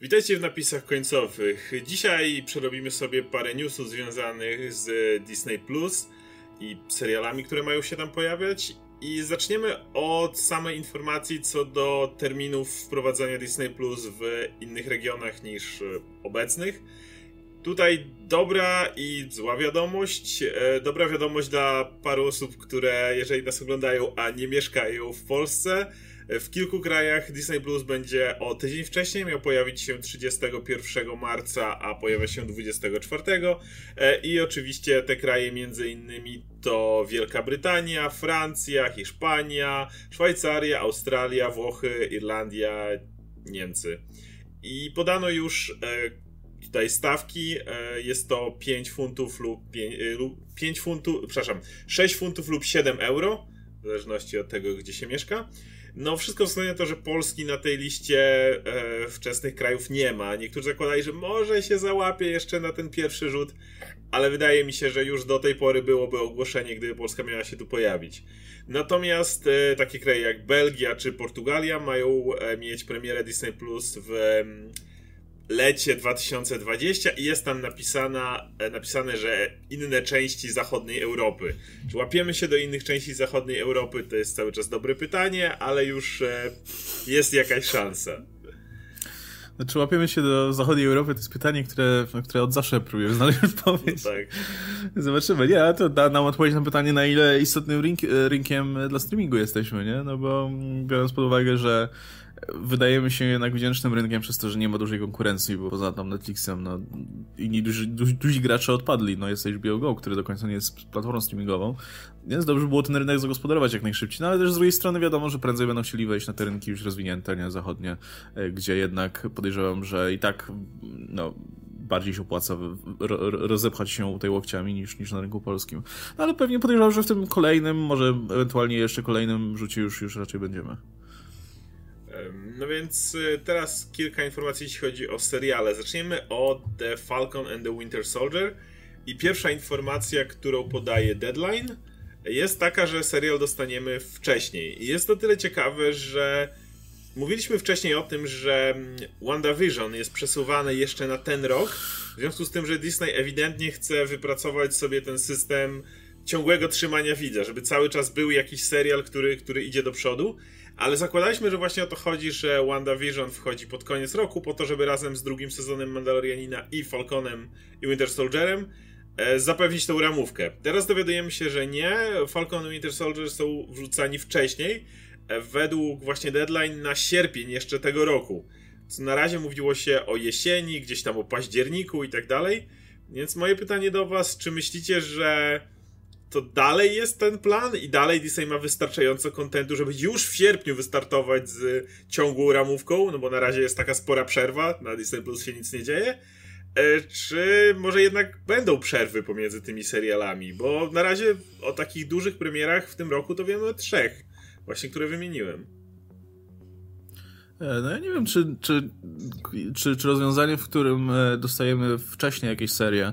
Witajcie w napisach końcowych. Dzisiaj przerobimy sobie parę newsów związanych z Disney Plus i serialami, które mają się tam pojawiać. I zaczniemy od samej informacji co do terminów wprowadzania Disney Plus w innych regionach niż obecnych. Tutaj dobra i zła wiadomość. E, dobra wiadomość dla paru osób, które jeżeli nas oglądają, a nie mieszkają w Polsce w kilku krajach Disney Plus będzie o tydzień wcześniej, miał pojawić się 31 marca, a pojawia się 24. E, I oczywiście te kraje między innymi to Wielka Brytania, Francja, Hiszpania, Szwajcaria, Australia, Włochy, Irlandia, Niemcy. I podano już e, tutaj stawki. E, jest to 5 funtów lub 5, 5 funtów, przepraszam, 6 funtów lub 7 euro, w zależności od tego, gdzie się mieszka. No, wszystko wskazuje na to, że Polski na tej liście e, wczesnych krajów nie ma. Niektórzy zakładali, że może się załapie jeszcze na ten pierwszy rzut, ale wydaje mi się, że już do tej pory byłoby ogłoszenie, gdyby Polska miała się tu pojawić. Natomiast e, takie kraje jak Belgia czy Portugalia mają e, mieć premierę Disney Plus w lecie 2020 i jest tam napisana, e, napisane, że inne części zachodniej Europy. Czy łapiemy się do innych części zachodniej Europy? To jest cały czas dobre pytanie, ale już e, jest jakaś szansa. Znaczy łapiemy się do zachodniej Europy, to jest pytanie, które, które od zawsze próbuję znaleźć odpowiedź. No tak. Zobaczymy. Nie, to da nam odpowiedź na pytanie, na ile istotnym rynk, rynkiem dla streamingu jesteśmy, nie? No bo biorąc pod uwagę, że wydajemy się jednak wdzięcznym rynkiem przez to, że nie ma dużej konkurencji, bo poza tam Netflixem, no, inni duży, duży, duzi gracze odpadli. No, jest HBO Go, który do końca nie jest platformą streamingową, więc dobrze było ten rynek zagospodarować jak najszybciej. No, ale też z drugiej strony wiadomo, że prędzej będą chcieli wejść na te rynki już rozwinięte, nie zachodnie, e, gdzie jednak podejrzewam, że i tak, no, bardziej się opłaca rozepchać się tej łokciami niż, niż na rynku polskim. No, ale pewnie podejrzewam, że w tym kolejnym, może ewentualnie jeszcze kolejnym rzucie już, już raczej będziemy. No więc y, teraz kilka informacji, jeśli chodzi o seriale. Zaczniemy od The Falcon and the Winter Soldier. I pierwsza informacja, którą podaje Deadline, jest taka, że serial dostaniemy wcześniej. I jest to tyle ciekawe, że mówiliśmy wcześniej o tym, że mm, WandaVision jest przesuwany jeszcze na ten rok. W związku z tym, że Disney ewidentnie chce wypracować sobie ten system ciągłego trzymania widza, żeby cały czas był jakiś serial, który, który idzie do przodu. Ale zakładaliśmy, że właśnie o to chodzi, że WandaVision wchodzi pod koniec roku po to, żeby razem z drugim sezonem Mandalorianina i Falconem i Winter Soldierem e, zapewnić tą ramówkę. Teraz dowiadujemy się, że nie. Falcon i Winter Soldier są wrzucani wcześniej, e, według właśnie deadline na sierpień jeszcze tego roku. Co na razie mówiło się o jesieni, gdzieś tam o październiku i tak dalej. Więc moje pytanie do Was, czy myślicie, że to dalej jest ten plan i dalej Disney ma wystarczająco kontentu, żeby już w sierpniu wystartować z ciągłą ramówką, no bo na razie jest taka spora przerwa, na Disney Plus się nic nie dzieje. E, czy może jednak będą przerwy pomiędzy tymi serialami? Bo na razie o takich dużych premierach w tym roku to wiemy o trzech, właśnie które wymieniłem. E, no ja nie wiem, czy, czy, czy, czy rozwiązanie, w którym e, dostajemy wcześniej jakieś serie,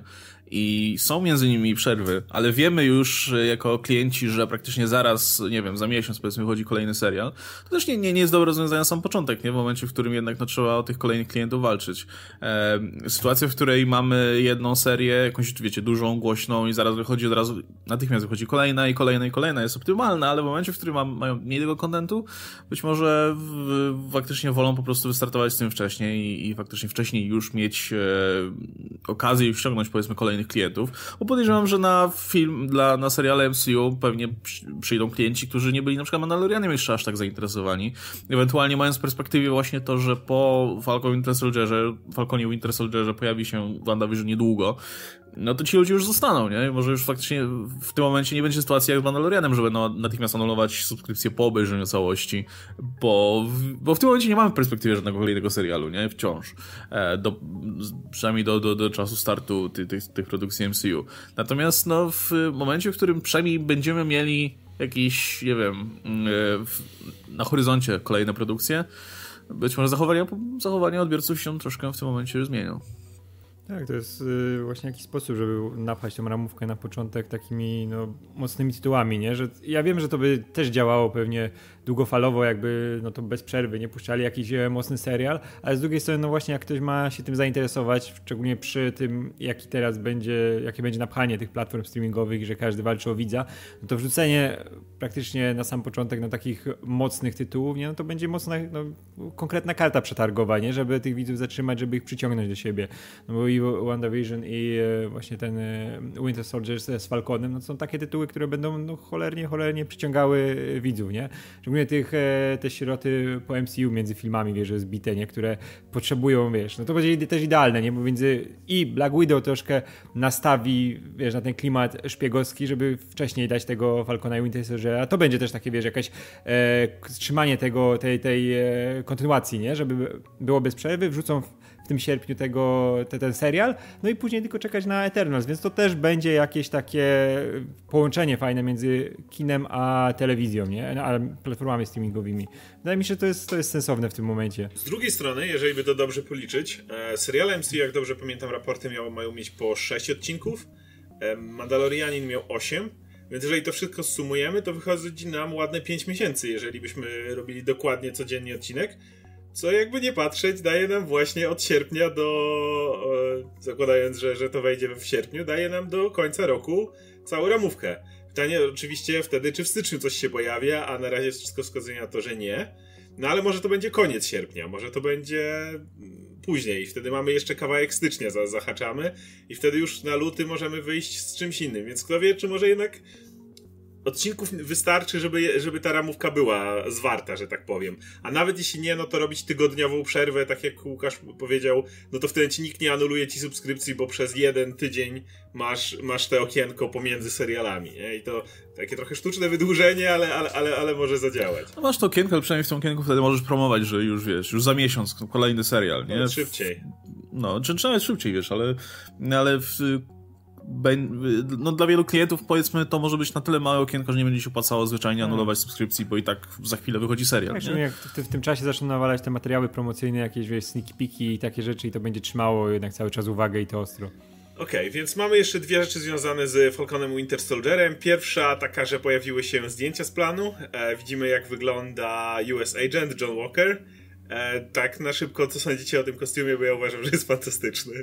i są między nimi przerwy, ale wiemy już jako klienci, że praktycznie zaraz, nie wiem, za miesiąc powiedzmy chodzi kolejny serial, to też nie, nie, nie jest dobre rozwiązanie na sam początek, nie? W momencie, w którym jednak no, trzeba o tych kolejnych klientów walczyć. E, sytuacja, w której mamy jedną serię, jakąś, wiecie, dużą, głośną i zaraz wychodzi od razu, natychmiast wychodzi kolejna i kolejna i kolejna jest optymalna, ale w momencie, w którym mam, mają mniej tego kontentu, być może w, faktycznie wolą po prostu wystartować z tym wcześniej i, i faktycznie wcześniej już mieć e, okazję i ściągnąć powiedzmy kolejnych klientów, bo podejrzewam, że na film, dla, na seriale MCU pewnie przyjdą klienci, którzy nie byli na przykład Mandalorianem jeszcze aż tak zainteresowani. Ewentualnie mając w perspektywie właśnie to, że po Falcon Winter Soldierze, Falconie Winter Soldierze pojawi się WandaVision niedługo, no to ci ludzie już zostaną, nie? Może już faktycznie w tym momencie nie będzie sytuacji jak z Mandalorianem, żeby no, natychmiast anulować subskrypcję po obejrzeniu całości, bo, bo w tym momencie nie mamy w perspektywie żadnego kolejnego serialu, nie? Wciąż. E, do, przynajmniej do, do, do czasu startu tych, tych, tych produkcji MCU. Natomiast no, w momencie, w którym przynajmniej będziemy mieli jakiś, nie wiem, mm, e, w, na horyzoncie kolejne produkcje, być może zachowania, zachowania odbiorców się troszkę w tym momencie zmienią. Tak, to jest y, właśnie jakiś sposób, żeby napchać tą ramówkę na początek takimi no, mocnymi tytułami, nie? Że ja wiem, że to by też działało pewnie długofalowo, jakby no to bez przerwy, nie puszczali jakiś e, mocny serial, ale z drugiej strony, no właśnie, jak ktoś ma się tym zainteresować, szczególnie przy tym, jaki teraz będzie, jakie będzie napchanie tych platform streamingowych, że każdy walczy o widza, no to wrzucenie praktycznie na sam początek na takich mocnych tytułów, nie? No to będzie mocna, no, konkretna karta przetargowa, nie? Żeby tych widzów zatrzymać, żeby ich przyciągnąć do siebie. No bo i WandaVision i e, właśnie ten e, Winter Soldier z Falconem, no to są takie tytuły, które będą no, cholernie, cholernie przyciągały widzów, nie? Szczególnie tych, e, te śroty po MCU między filmami, wiesz, zbite, nie? Które potrzebują, wiesz, no to będzie też idealne, nie? Bo między i Black Widow troszkę nastawi, wiesz, na ten klimat szpiegowski, żeby wcześniej dać tego Falcona i Winter Soldiera. To będzie też takie, wiesz, jakieś e, trzymanie tego, tej, tej e, kontynuacji, nie? Żeby było bez przerwy, wrzucą sierpniu tego, te, ten serial, no i później tylko czekać na Eternals, więc to też będzie jakieś takie połączenie fajne między kinem a telewizją, nie? A platformami streamingowymi. Wydaje mi się, że to jest, to jest sensowne w tym momencie. Z drugiej strony, jeżeli by to dobrze policzyć, e, seriale MCU, jak dobrze pamiętam, raporty miało, mają mieć po 6 odcinków, e, Mandalorianin miał 8, więc jeżeli to wszystko sumujemy, to wychodzi nam ładne 5 miesięcy, jeżeli byśmy robili dokładnie codziennie odcinek. Co jakby nie patrzeć, daje nam właśnie od sierpnia do. E, zakładając, że, że to wejdzie w sierpniu, daje nam do końca roku całą ramówkę. Pytanie oczywiście wtedy, czy w styczniu coś się pojawia, a na razie wszystko wskazuje na to, że nie. No ale może to będzie koniec sierpnia, może to będzie później. Wtedy mamy jeszcze kawałek stycznia, zahaczamy i wtedy już na luty możemy wyjść z czymś innym. Więc kto wie, czy może jednak odcinków wystarczy, żeby, żeby ta ramówka była zwarta, że tak powiem. A nawet jeśli nie, no to robić tygodniową przerwę, tak jak Łukasz powiedział, no to wtedy ci nikt nie anuluje ci subskrypcji, bo przez jeden tydzień masz, masz te okienko pomiędzy serialami. Nie? I to takie trochę sztuczne wydłużenie, ale, ale, ale, ale może zadziałać. No masz to okienko, ale przynajmniej w tym okienku wtedy możesz promować, że już wiesz, już za miesiąc kolejny serial, nie? No, szybciej. No, czy, czy nawet szybciej, wiesz, ale, ale w no dla wielu klientów powiedzmy to może być na tyle małe okienko, że nie będzie się opłacało zwyczajnie hmm. anulować subskrypcji, bo i tak za chwilę wychodzi serial. Tak, jak w, w, tym czasie zaczną nawalać te materiały promocyjne, jakieś wiesz, sneaky piki i takie rzeczy i to będzie trzymało jednak cały czas uwagę i to ostro. Okej, okay, więc mamy jeszcze dwie rzeczy związane z Falconem Winter Soldierem. Pierwsza taka, że pojawiły się zdjęcia z planu. E, widzimy jak wygląda US Agent John Walker. E, tak na szybko, co sądzicie o tym kostiumie, bo ja uważam, że jest fantastyczny.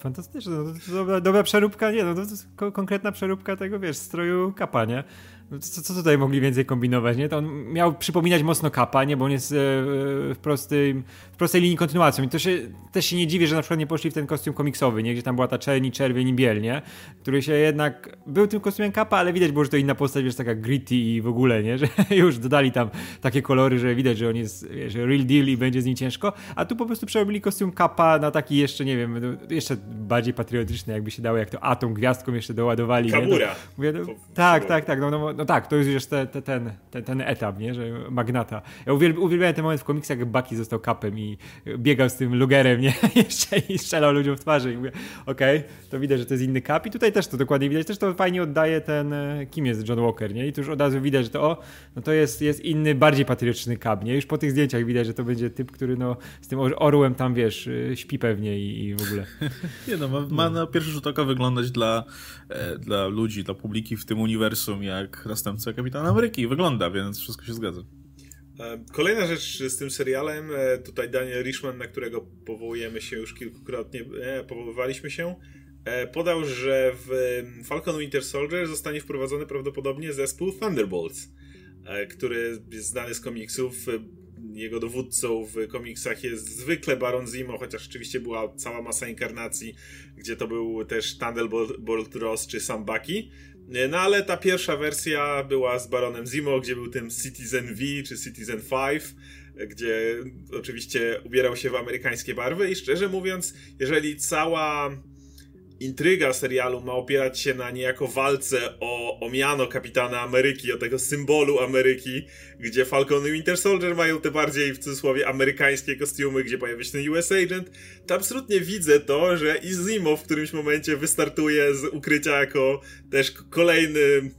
Fantastyczne, no, to dobra, dobra przeróbka, nie no, to jest konkretna przeróbka tego, wiesz, stroju kapa, nie? No co, co tutaj mogli więcej kombinować, nie? To on miał przypominać mocno Kapa, nie? Bo on jest e, w, prostej, w prostej linii kontynuacją. I to się, też się nie dziwię, że na przykład nie poszli w ten kostium komiksowy, nie? Gdzie tam była ta czerni, czerwień i biel, nie? Który się jednak... Był tym kostiumem Kapa, ale widać było, że to inna postać, wiesz, taka gritty i w ogóle, nie? Że już dodali tam takie kolory, że widać, że on jest, wiesz, real deal i będzie z nim ciężko. A tu po prostu przerobili kostium Kapa na taki jeszcze, nie wiem, jeszcze bardziej patriotyczny, jakby się dało, jak to atom gwiazdką jeszcze doładowali. Kabura. No, mówię, no, tak, tak, tak. No, no, no tak, to jest już te, te, ten, ten, ten etap, nie? Że magnata. Ja uwielbiam, uwielbiałem ten moment w komiksach, jak Bucky został kapem i biegał z tym lugerem, nie? Jeszcze i strzelał ludziom w twarzy i mówię, okej, okay, to widać, że to jest inny kap i tutaj też to dokładnie widać. Też to fajnie oddaje ten, e, kim jest John Walker, nie? I tu już od razu widać, że to o, no to jest, jest inny, bardziej patriotyczny kap, nie? Już po tych zdjęciach widać, że to będzie typ, który no z tym orłem tam, wiesz, e, śpi pewnie i, i w ogóle. Nie no, ma, ma na pierwszy rzut oka wyglądać dla, e, dla ludzi, dla publiki w tym uniwersum jak następca Kapitan Ameryki. Wygląda, więc wszystko się zgadza. E, kolejna rzecz z tym serialem, e, tutaj Daniel Richman, na którego powołujemy się już kilkukrotnie, e, powoływaliśmy się, podał, że w Falcon Winter Soldier zostanie wprowadzony prawdopodobnie zespół Thunderbolts, który jest znany z komiksów. Jego dowódcą w komiksach jest zwykle Baron Zimo, chociaż oczywiście była cała masa inkarnacji, gdzie to był też Thunderbolt Ross czy Sam Bucky. No ale ta pierwsza wersja była z Baronem Zimo, gdzie był tym Citizen V czy Citizen 5, gdzie oczywiście ubierał się w amerykańskie barwy i szczerze mówiąc, jeżeli cała intryga serialu ma opierać się na niejako walce o, o miano kapitana Ameryki, o tego symbolu Ameryki, gdzie Falcon i Winter Soldier mają te bardziej w cudzysłowie amerykańskie kostiumy, gdzie pojawia się ten US Agent, to absolutnie widzę to, że Izimo w którymś momencie wystartuje z ukrycia jako też kolejny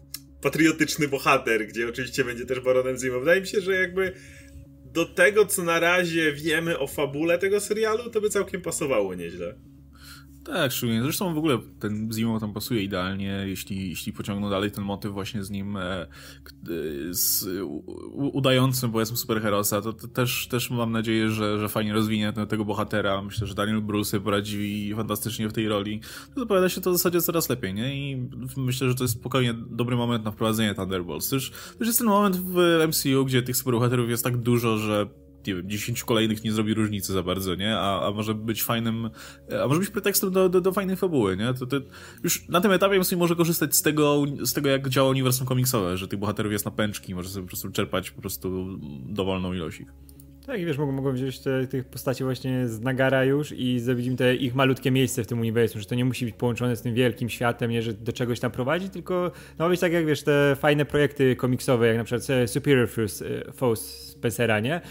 patriotyczny bohater, gdzie oczywiście będzie też Baronem Zimo. Wydaje mi się, że jakby do tego, co na razie wiemy o fabule tego serialu, to by całkiem pasowało nieźle. Tak, szczególnie. Zresztą w ogóle ten Zimo tam pasuje idealnie, jeśli, jeśli pociągną dalej ten motyw właśnie z nim e, z udającym, powiedzmy, superherosa, to, to, też, też mam nadzieję, że, że fajnie rozwinie ten, tego bohatera. Myślę, że Daniel Bruce poradzi fantastycznie w tej roli. Zapowiada się to w zasadzie coraz lepiej, nie? I myślę, że to jest spokojnie dobry moment na wprowadzenie Thunderbolts. Też, też jest ten moment w MCU, gdzie tych superbohaterów jest tak dużo, że nie wiem, 10 kolejnych nie zrobi różnicy za bardzo, nie? A, a może być fajnym, a może być pretekstem do, do, do fajnej fabuły, nie? To, to już na tym etapie sobie może korzystać z tego, z tego, jak działa uniwersum komiksowe, że tych bohaterów jest na pęczki, może sobie po prostu czerpać po prostu dowolną ilość ich. Tak, i wiesz, mogą, mogą wziąć te, tych postaci właśnie z Nagara już i zrobić im te ich malutkie miejsce w tym uniwersum, że to nie musi być połączone z tym wielkim światem, nie, że do czegoś tam prowadzi, tylko no być tak jak wiesz, te fajne projekty komiksowe, jak na przykład e, Superior Force Spencera, nie?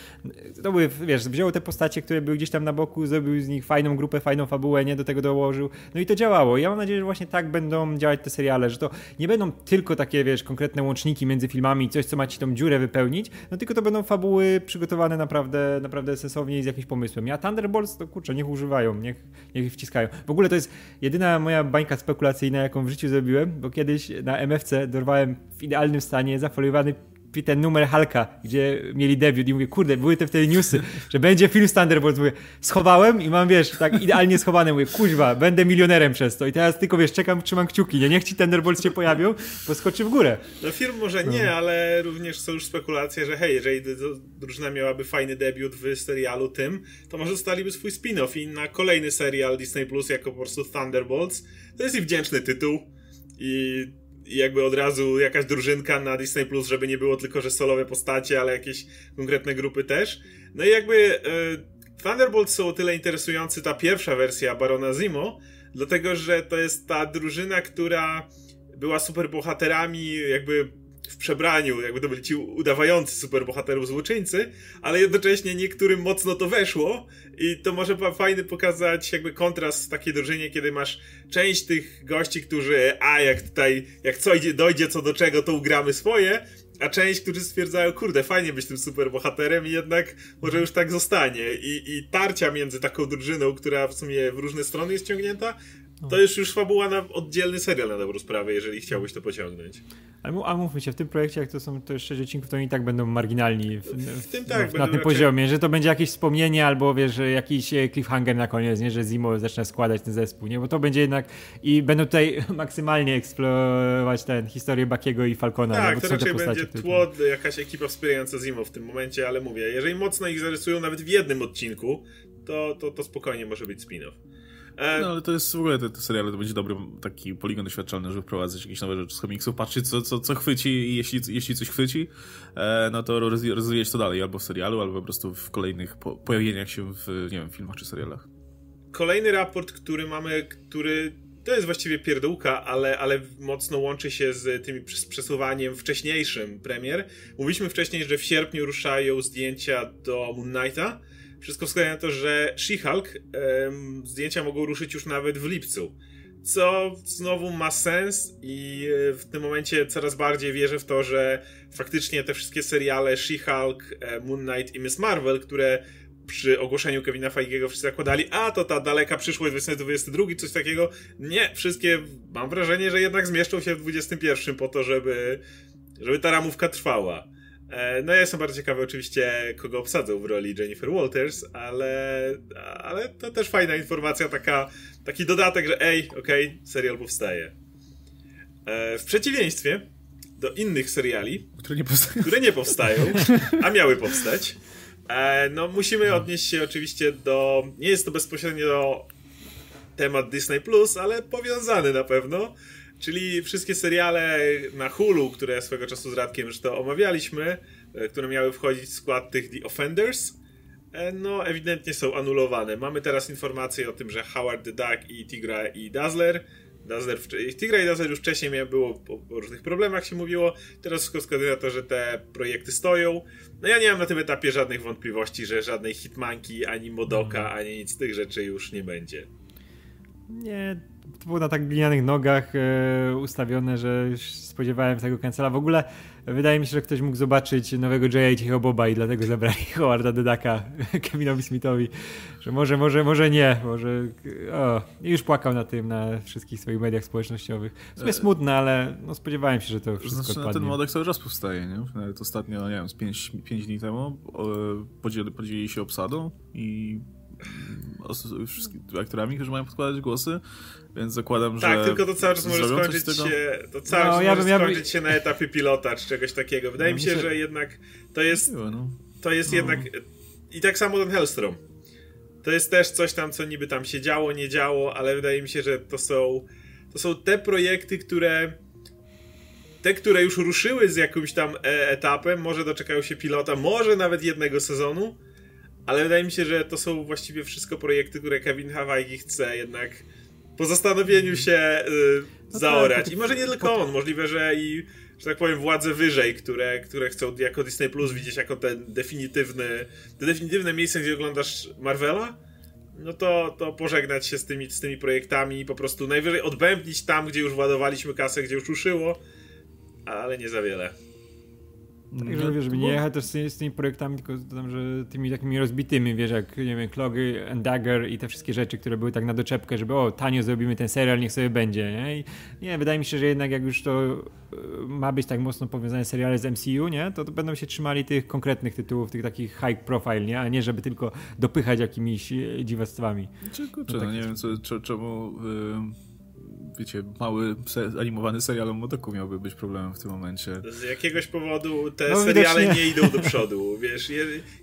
To były, wiesz, wziął te postacie, które były gdzieś tam na boku, zrobił z nich fajną grupę, fajną fabułę, nie? Do tego dołożył. No i to działało. Ja mam nadzieję, że właśnie tak będą działać te seriale, że to nie będą tylko takie, wiesz, konkretne łączniki między filmami, coś, co ma ci tą dziurę wypełnić, no tylko to będą fabuły przygotowane naprawdę, naprawdę sensownie i z jakimś pomysłem. Ja Thunderbolts, to kurczę, niech używają, niech, niech wciskają. W ogóle to jest jedyna moja bańka spekulacyjna, jaką w życiu zrobiłem, bo kiedyś na MFC dorwałem w idealnym stanie zafoliowany ten numer Halka, gdzie mieli debiut i mówię, kurde, były te wtedy newsy, że będzie film z Thunderbolts, mówię, schowałem i mam, wiesz, tak idealnie schowane, mówię, kuźwa, będę milionerem przez to i teraz tylko, wiesz, czekam, trzymam kciuki, nie, niech ci Thunderbolts się pojawią, bo skoczy w górę. No film może nie, no. ale również są już spekulacje, że hej, jeżeli drużyna miałaby fajny debiut w serialu tym, to może dostaliby swój spin-off i na kolejny serial Disney Plus jako po prostu Thunderbolts. To jest i wdzięczny tytuł i i jakby od razu jakaś drużynka na Disney Plus, żeby nie było tylko, że solowe postacie, ale jakieś konkretne grupy też. No i jakby e, Thunderbolts są o tyle interesujący, ta pierwsza wersja Barona Zimo, dlatego, że to jest ta drużyna, która była super bohaterami, jakby w przebraniu, jakby to byli ci udawający superbohaterów złoczyńcy, ale jednocześnie niektórym mocno to weszło i to może fajny pokazać jakby kontrast w takiej drużynie, kiedy masz część tych gości, którzy a jak tutaj, jak co idzie, dojdzie co do czego, to ugramy swoje, a część, którzy stwierdzają, kurde, fajnie być tym superbohaterem i jednak może już tak zostanie. I, I tarcia między taką drużyną, która w sumie w różne strony jest ciągnięta, to jest już fabuła na oddzielny serial na dobrą sprawę, jeżeli chciałbyś to pociągnąć. Ale, a mówmy się, w tym projekcie, jak to są to jeszcze odcinków, to oni tak będą marginalni w, w, w tym tak, na tym raczej... poziomie, że to będzie jakieś wspomnienie albo wiesz, jakiś e, cliffhanger na koniec, nie, że Zimo zaczyna składać ten zespół, nie, bo to będzie jednak i będą tutaj maksymalnie eksplorować ten historię Bakiego i Falcona. Tak, to, to raczej będzie tło, jakaś ekipa wspierająca Zimo w tym momencie, ale mówię, jeżeli mocno ich zarysują nawet w jednym odcinku, to, to, to spokojnie może być spin-off. E, no ale to jest w ogóle, te, te seriale to będzie dobry taki poligon doświadczalny, żeby wprowadzać jakieś nowe rzeczy z komiksów, patrzeć co, co, co chwyci i jeśli, jeśli coś chwyci, e, no to rozwijać to dalej, albo w serialu, albo po prostu w kolejnych po, pojawieniach się w, nie wiem, filmach czy serialach. Kolejny raport, który mamy, który to jest właściwie pierdółka, ale, ale mocno łączy się z tym przesuwaniem wcześniejszym premier. Mówiliśmy wcześniej, że w sierpniu ruszają zdjęcia do Moon Knighta, wszystko wskazuje na to, że She-Hulk um, zdjęcia mogą ruszyć już nawet w lipcu. Co znowu ma sens i e, w tym momencie coraz bardziej wierzę w to, że faktycznie te wszystkie seriale She-Hulk, e, Moon Knight i Miss Marvel, które przy ogłoszeniu Kevina Feigiego wszyscy zakładali, a to ta daleka przyszłość 2022, coś takiego. Nie, wszystkie mam wrażenie, że jednak zmieszczą się w 21 po to, żeby, żeby ta ramówka trwała. E, no ja jestem bardzo ciekawy oczywiście, kogo obsadzą w roli Jennifer Walters, ale, ale to też fajna informacja, taka, taki dodatek, że ej, okej, okay, serial powstaje. E, w przeciwieństwie do innych seriali, które nie powstają, które nie powstają a miały powstać, e, no musimy odnieść się oczywiście do, nie jest to bezpośrednio temat Disney+, Plus, ale powiązany na pewno, Czyli wszystkie seriale na Hulu, które swego czasu z Radkiem już to omawialiśmy, e, które miały wchodzić w skład tych The Offenders, e, no ewidentnie są anulowane. Mamy teraz informacje o tym, że Howard the Duck i Tigra i Dazzler Dazzler, Tigra i Dazzler już wcześniej było po różnych problemach się mówiło, teraz wszystko wskazuje na to, że te projekty stoją. No ja nie mam na tym etapie żadnych wątpliwości, że żadnej Hitmanki, ani Modoka, mhm. ani nic z tych rzeczy już nie będzie. Nie, to było na tak glinianych nogach e, ustawione, że już spodziewałem się tego cancela. W ogóle wydaje mi się, że ktoś mógł zobaczyć nowego Jaya i Cichego Boba i dlatego zabrali Howarda Dedaka Kevinowi Smithowi, że może, może, może nie, może o, i już płakał na tym, na wszystkich swoich mediach społecznościowych. W sumie smutne, ale no, spodziewałem się, że to wszystko znaczy, odpadnie. Ten modek cały czas powstaje, nie? Nawet ostatnio, nie wiem, z 5 dni temu podzieli, podzielili się obsadą i aktorami, którzy mają podkładać głosy, więc zakładam, tak, że. Tak, tylko to cały czas może skończyć się. To cały no, czas ja może skończyć się na etapie pilota czy czegoś takiego. Wydaje no, mi się, że jednak to jest. No. To jest no. jednak. I tak samo ten Hellstrom. To jest też coś tam, co niby tam się działo, nie działo, ale wydaje mi się, że to są. To są te projekty, które. Te, które już ruszyły z jakimś tam e, etapem, może doczekają się pilota, może nawet jednego sezonu, ale wydaje mi się, że to są właściwie wszystko projekty, które Kevin Hawajgi chce jednak po zastanowieniu się yy, no zaorać. Tak, I może nie tylko on, możliwe, że i że tak powiem, władze wyżej, które, które chcą jako Disney Plus widzieć jako ten definitywny, te definitywne miejsce, gdzie oglądasz Marvela, no to, to pożegnać się z tymi, z tymi projektami i po prostu najwyżej odbębnić tam, gdzie już władowaliśmy kasę, gdzie już ruszyło, ale nie za wiele. Tak, żeby, wiesz, żeby nie jechać też z, z, tymi projektami, tylko tam, że tymi takimi rozbitymi, wiesz, jak, nie wiem, Klogy and Dagger i te wszystkie rzeczy, które były tak na doczepkę, żeby o, tanio zrobimy ten serial, niech sobie będzie, nie? I nie, wydaje mi się, że jednak jak już to e, ma być tak mocno powiązane seriale z MCU, nie? To, to będą się trzymali tych konkretnych tytułów, tych takich high profile, nie? A nie, żeby tylko dopychać jakimiś e, dziwactwami. Czy, kurczę, no, no, nie wiem, co, czemu... Yy wiecie, mały se animowany serial o Modoku miałby być problemem w tym momencie. Z jakiegoś powodu te no, seriale nie idą do przodu, wiesz,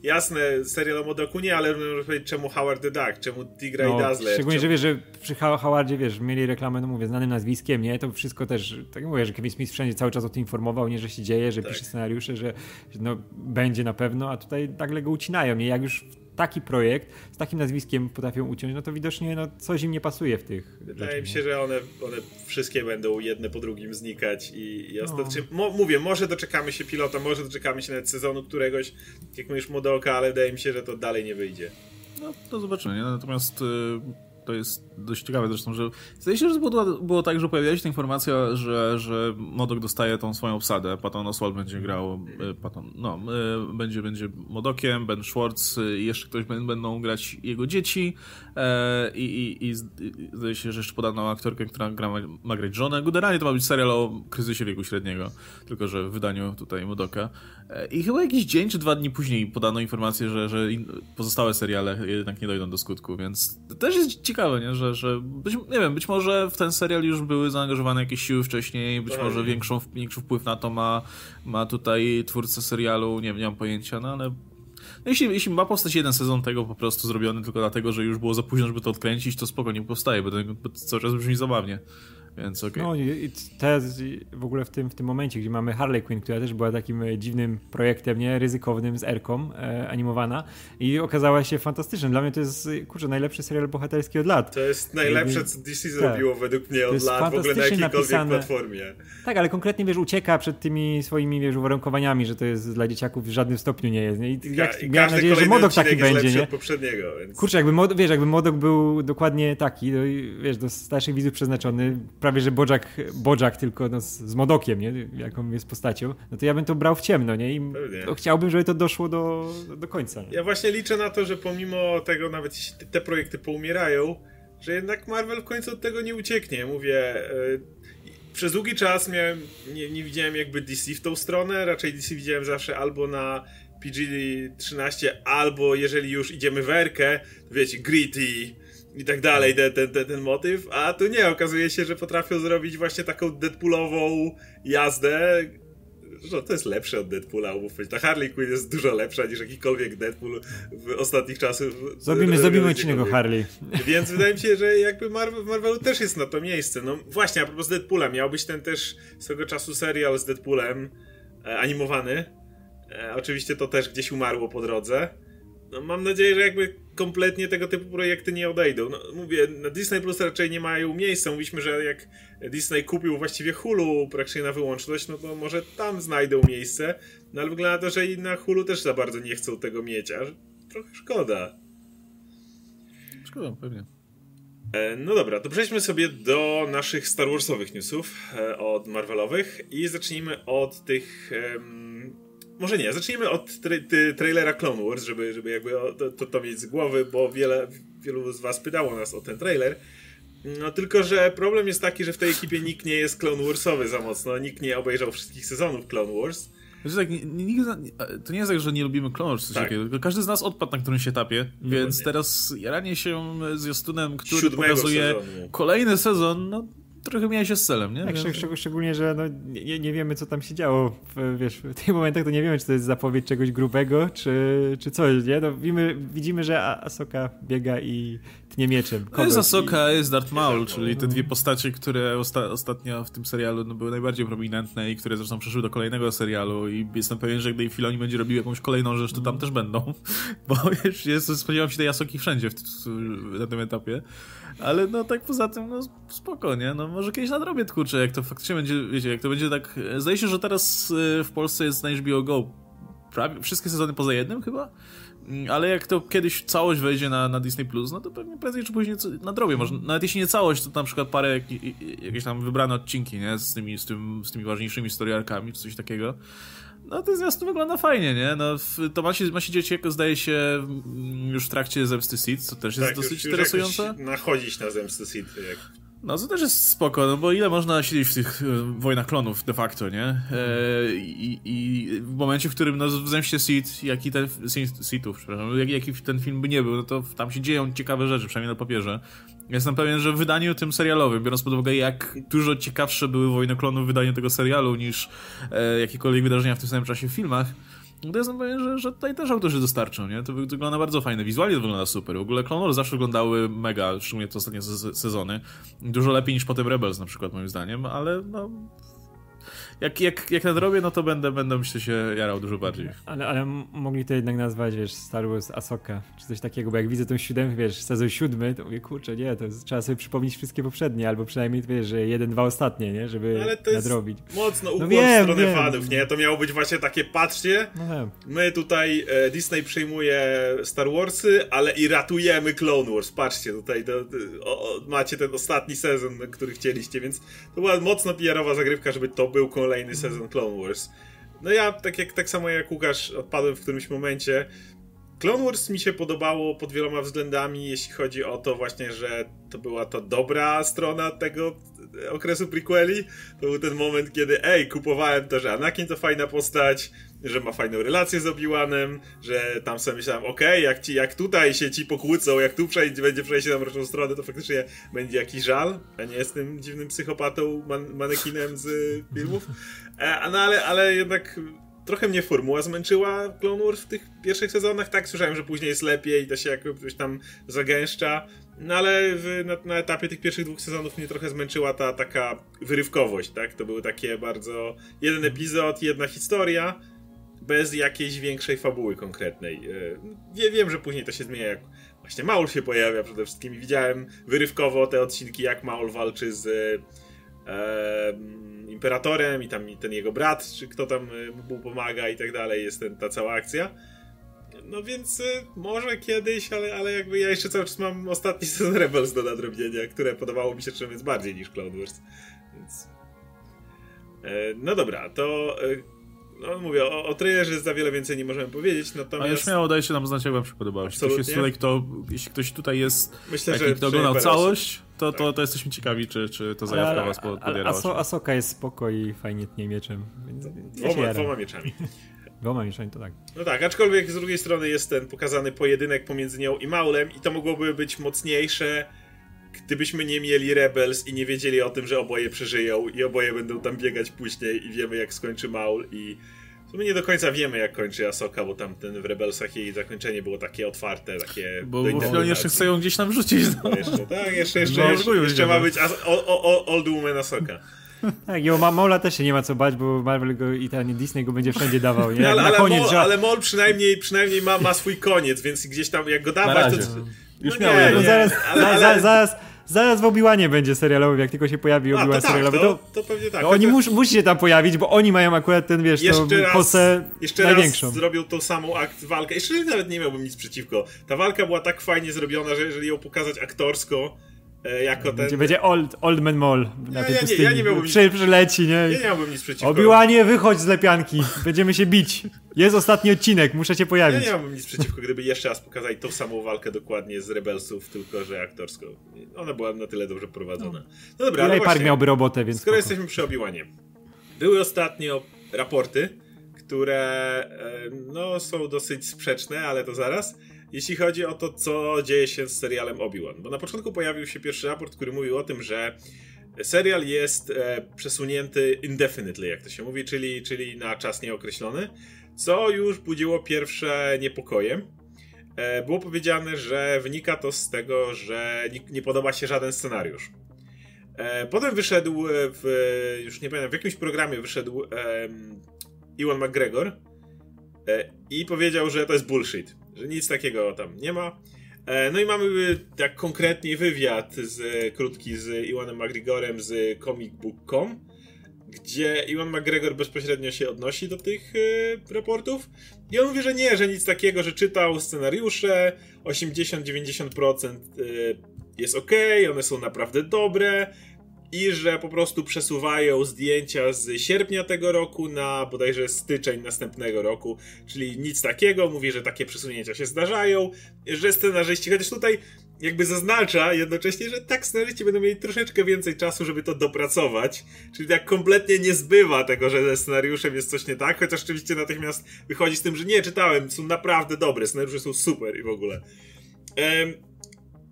jasne, serial o Modoku nie, ale można powiedzieć, czemu Howard the Duck, czemu Tigra no, i Dazzler. Szczególnie, czemu... że wiesz, że przy Howardzie, wiesz, mieli reklamę, no mówię, znanym nazwiskiem, nie, to wszystko też, tak mówię, że Kevin Smith wszędzie cały czas o tym informował, nie, że się dzieje, że tak. pisze scenariusze, że no, będzie na pewno, a tutaj nagle go ucinają, nie, jak już taki projekt z takim nazwiskiem potrafią uciąć, no to widocznie no, coś im nie pasuje w tych Wydaje mi się, że one, one wszystkie będą jedne po drugim znikać i, i ostatecznie, no. mo, mówię, może doczekamy się pilota, może doczekamy się nawet sezonu któregoś, jak mówisz, modelka, ale wydaje mi się, że to dalej nie wyjdzie. No, to zobaczymy, nie? Natomiast... Yy to jest dość ciekawe zresztą, że zdaje się, że było, było tak, że pojawiła się informacja, że, że Modok dostaje tą swoją obsadę, Patton Oswald będzie grał, e, Patton, no, e, będzie, będzie Modokiem, Ben Schwartz i jeszcze ktoś będą grać jego dzieci e, i, i, i, zdaje się, że jeszcze podano aktorkę, która gra, ma grać żonę. Generalnie to ma być serial o kryzysie wieku średniego, tylko że w wydaniu tutaj Modoka. I chyba jakiś dzień czy dwa dni później podano informację, że, że pozostałe seriale jednak nie dojdą do skutku, więc też jest ciekawe, nie? że, że być, nie wiem, być może w ten serial już były zaangażowane jakieś siły wcześniej, być może większą, większy wpływ na to ma, ma tutaj twórca serialu, nie, nie mam pojęcia, no ale no jeśli, jeśli ma powstać jeden sezon tego po prostu zrobiony tylko dlatego, że już było za późno, żeby to odkręcić, to spokojnie powstaje, bo to, bo to cały czas brzmi zabawnie. Więc okay. No i teraz w ogóle w tym, w tym momencie, gdzie mamy Harley Quinn, która też była takim e, dziwnym projektem, nie, ryzykownym z Erką, e, animowana i okazała się fantastyczna. Dla mnie to jest, kurczę, najlepszy serial bohaterski od lat. To jest najlepsze, co DC tak. zrobiło według mnie od lat, w ogóle na jakiejkolwiek napisane. platformie. Tak, ale konkretnie, wiesz, ucieka przed tymi swoimi, wiesz, uwarunkowaniami, że to jest dla dzieciaków w żadnym stopniu nie jest. Nie? I jak, I miałem nadzieję, że Modok taki będzie, nie? poprzedniego, więc... Kurczę, jakby, wiesz, jakby Modok był dokładnie taki, no, wiesz, do starszych widzów przeznaczony, prawie że Bojack, Bojack tylko no, z, z, Modokiem, nie? jaką jest postacią, no to ja bym to brał w ciemno, nie? I chciałbym, żeby to doszło do, do końca. Nie? Ja właśnie liczę na to, że pomimo tego, nawet jeśli te projekty poumierają, że jednak Marvel w końcu od tego nie ucieknie. Mówię, yy, przez długi czas miałem, nie, nie widziałem jakby DC w tą stronę, raczej DC widziałem zawsze albo na PG-13, albo jeżeli już idziemy w erkę, to wiecie, gritty, i tak dalej, ten, ten, ten, ten motyw, a tu nie, okazuje się, że potrafią zrobić właśnie taką Deadpoolową jazdę, że to jest lepsze od Deadpoola, umówmy Ta Harley Quinn jest dużo lepsza niż jakikolwiek Deadpool w ostatnich czasach. Zrobimy, zrobimy odcinek Harley. Więc wydaje mi się, że jakby Marvel, Marvelu też jest na to miejsce. No właśnie, a propos Deadpoola, miał być ten też swego czasu serial z Deadpoolem e, animowany. E, oczywiście to też gdzieś umarło po drodze. No, mam nadzieję, że jakby kompletnie tego typu projekty nie odejdą. No, mówię, na Disney Plus raczej nie mają miejsca. Mówiliśmy, że jak Disney kupił właściwie Hulu praktycznie na wyłączność, no to może tam znajdą miejsce. No ale wygląda to, że i na Hulu też za bardzo nie chcą tego mieć, a trochę szkoda. Szkoda, pewnie. E, no dobra, to przejdźmy sobie do naszych Star Warsowych newsów e, od Marvelowych i zacznijmy od tych. Um, może nie, zacznijmy od tra trailera Clone Wars, żeby, żeby jakby to, to mieć z głowy, bo wiele, wielu z Was pytało nas o ten trailer. No tylko, że problem jest taki, że w tej ekipie nikt nie jest Clone Warsowy za mocno, nikt nie obejrzał wszystkich sezonów Clone Wars. tak, to nie jest tak, że nie lubimy Clone Wars, tak. takiego, każdy z nas odpadł na którymś etapie, no więc teraz jaranie się z Justunem, który Siódmego pokazuje sezonu. kolejny sezon, no trochę miałeś się z celem, nie? Tak, szczególnie, że no, nie, nie, wiemy, co tam się działo. W, wiesz, w tych momentach to nie wiemy, czy to jest zapowiedź czegoś grubego, czy, czy coś, nie? No, widzimy, widzimy, że Asoka biega i tnie mieczem. No jest Asoka, i... jest Darth Maul, czyli te dwie postacie, które osta ostatnio w tym serialu no, były najbardziej prominentne i które zresztą przeszły do kolejnego serialu i jestem pewien, że gdy Filoni będzie robił jakąś kolejną rzecz, to tam mm. też będą, bo wiesz, jest, spodziewam się tej Asoki wszędzie w, w, na tym etapie. Ale no tak poza tym, no spokojnie, no może kiedyś nadrobię kurczę, jak to faktycznie będzie, wiecie, jak to będzie tak... Zdaje się, że teraz y, w Polsce jest na HBO Go prawie wszystkie sezony poza jednym chyba, ale jak to kiedyś całość wejdzie na, na Disney+, Plus, no to pewnie prędzej czy później nadrobię. Może, nawet jeśli nie całość, to na przykład parę jakieś tam wybrane odcinki, nie? Z tymi, z, tym, z tymi ważniejszymi storyarkami, czy coś takiego. No to zwiastun wygląda fajnie, nie? No, to ma się, ma się dzieci, jako zdaje się mm, już w trakcie Zemsty Seed, co też jest tak, dosyć już, już interesujące. nachodzić na Zemsty Seed, jak no to też jest spoko, no bo ile można siedzieć w tych e, wojnach klonów de facto, nie? E, i, i, w momencie, w którym no, w Zemście Seed, jaki ten Seedów, przepraszam, jak, ten film by nie był, no to tam się dzieją ciekawe rzeczy, przynajmniej na papierze. Jestem pewien, że w wydaniu tym serialowym, biorąc pod uwagę jak dużo ciekawsze były wojny klonów w wydaniu tego serialu niż e, jakiekolwiek wydarzenia w tym samym czasie w filmach, to jestem pewien, że, że tutaj też autorzy dostarczą, nie? To wygląda bardzo fajne. Wizualnie to wygląda super. W ogóle Clone Wars zawsze wyglądały mega, szczególnie te ostatnie sezony. Dużo lepiej niż potem Rebels na przykład, moim zdaniem, ale no jak, jak, jak nadrobię, no to będę, będę myślę się jarał dużo bardziej. Ale, ale mogli to jednak nazwać, wiesz, Star Wars Asoka, czy coś takiego, bo jak widzę tą siódemkę, wiesz, sezon siódmy, to mówię, kurczę, nie, to jest, trzeba sobie przypomnieć wszystkie poprzednie, albo przynajmniej, wiesz, że jeden, dwa ostatnie, nie, żeby ale to nadrobić. Jest mocno ukłon no wiem, w stronę wiem. fanów, nie, to miało być właśnie takie, patrzcie, no my tutaj, e, Disney przejmuje Star Warsy, ale i ratujemy Clone Wars, patrzcie, tutaj to, o, o, macie ten ostatni sezon, który chcieliście, więc to była mocno PR-owa zagrywka, żeby to był kolejny sezon Clone Wars. No ja, tak, jak, tak samo jak Łukasz, odpadłem w którymś momencie. Clone Wars mi się podobało pod wieloma względami, jeśli chodzi o to właśnie, że to była to dobra strona tego okresu prequeli. To był ten moment, kiedy ej, kupowałem to, że Anakin to fajna postać, że ma fajną relację z Obi-Wanem, że tam sobie myślałem, okej, okay, jak, ci, jak tutaj się ci pokłócą, jak tu przejdzie, będzie przejście na mroczną stronę, to faktycznie będzie jakiś żal, a nie jestem dziwnym psychopatą, man manekinem z filmów. E, no ale, ale jednak trochę mnie formuła zmęczyła Clone Wars w tych pierwszych sezonach. Tak, słyszałem, że później jest lepiej i to się jakoś tam zagęszcza. No ale w, na, na, etapie tych pierwszych dwóch sezonów mnie trochę zmęczyła ta taka wyrywkowość, tak? To były takie bardzo... Jeden epizod, jedna historia, bez jakiejś większej fabuły konkretnej. Wie, wiem, że później to się zmienia, jak właśnie Maul się pojawia przede wszystkim widziałem wyrywkowo te odcinki, jak Maul walczy z e, Imperatorem i tam ten jego brat, czy kto tam mu pomaga i tak dalej, jest ten, ta cała akcja. No więc może kiedyś, ale, ale jakby ja jeszcze cały czas mam ostatni sezon Rebels do nadrobienia, które podobało mi się czymś bardziej niż Clone Wars. Więc... E, no dobra, to no mówię, o, o trailerze za wiele więcej nie możemy powiedzieć, natomiast... A ja śmiało dajcie nam znać, jak wam się podobało. Jeśli ktoś, jest tutaj, kto, jeśli ktoś tutaj jest, Myślę, że kto oglądał całość, to, to, to jesteśmy ciekawi, czy, czy to zajawka was podbierała. Aso, Asoka jest spoko i fajnie tnie mieczem. Dwoma, dwoma mieczami. Dwoma mieczami, to tak. No tak, aczkolwiek z drugiej strony jest ten pokazany pojedynek pomiędzy nią i Maulem i to mogłoby być mocniejsze, gdybyśmy nie mieli Rebels i nie wiedzieli o tym, że oboje przeżyją i oboje będą tam biegać później i wiemy jak skończy Maul i sumie nie do końca wiemy jak kończy Asoka, bo tam ten w Rebelsach jej zakończenie było takie otwarte, takie Bo, bo jeszcze chcą ją gdzieś tam rzucić. No. no jeszcze, tak, jeszcze, jeszcze, no, jeszcze, jeszcze ma być as, o, o, Old Woman Asoka. Tak, i o Mola też się nie ma co bać, bo Marvel go i ten Disney go będzie wszędzie dawał. Nie? ale, ale, koniec, Mol, że... ale Mol przynajmniej, przynajmniej ma, ma swój koniec, więc gdzieś tam jak go dawać, to. Już no miał nie, no zaraz, ale, ale... zaraz Zaraz w Obiłanie będzie serialowy, jak tylko się pojawi Obiłan tak, serialowy. To, to, pewnie tak. No, oni mus, musi się tam pojawić, bo oni mają akurat ten, wiesz, jeszcze to kosę jeszcze największą. raz zrobił tą samą akt, walkę. Jeszcze nawet nie miałbym nic przeciwko. Ta walka była tak fajnie zrobiona, że jeżeli ją pokazać aktorsko, jako ten... Będzie old, old Man Mall na ja, tej ja, pustyni. Nie, ja nie miałbym Przy, nic... przyleci, nie? Ja nie miałbym nic przeciwko. Obiłanie, wychodź z lepianki. Będziemy się bić. Jest ostatni odcinek, muszę cię pojawić. Ja nie miałbym nic przeciwko, gdyby jeszcze raz pokazali tą samą walkę dokładnie z Rebelsów, tylko że aktorsko. Ona była na tyle dobrze prowadzona. No dobra, ale Park miałby robotę, więc Skoro spoko. jesteśmy przy Obiłanie. Były ostatnio raporty, które no, są dosyć sprzeczne, ale to zaraz. Jeśli chodzi o to, co dzieje się z serialem Obi-Wan. Bo na początku pojawił się pierwszy raport, który mówił o tym, że serial jest e, przesunięty indefinitely, jak to się mówi, czyli, czyli na czas nieokreślony, co już budziło pierwsze niepokoje. E, było powiedziane, że wynika to z tego, że nie, nie podoba się żaden scenariusz. E, potem wyszedł w, już nie pamiętam, w jakimś programie wyszedł e, Iwan McGregor e, i powiedział, że to jest bullshit, że nic takiego tam nie ma. E, no i mamy tak konkretnie wywiad z, krótki z Iwanem McGregorem z comicbook.com, gdzie Iwan McGregor bezpośrednio się odnosi do tych e, raportów i on mówi, że nie, że nic takiego, że czytał scenariusze, 80-90% e, jest ok, one są naprawdę dobre i że po prostu przesuwają zdjęcia z sierpnia tego roku na bodajże styczeń następnego roku, czyli nic takiego, mówi, że takie przesunięcia się zdarzają, że scenarzyści, chociaż tutaj jakby zaznacza jednocześnie, że tak scenarzyści będą mieli troszeczkę więcej czasu, żeby to dopracować, czyli tak kompletnie nie zbywa tego, że ze scenariuszem jest coś nie tak, chociaż oczywiście natychmiast wychodzi z tym, że nie, czytałem, są naprawdę dobre, scenariusze są super i w ogóle. Um,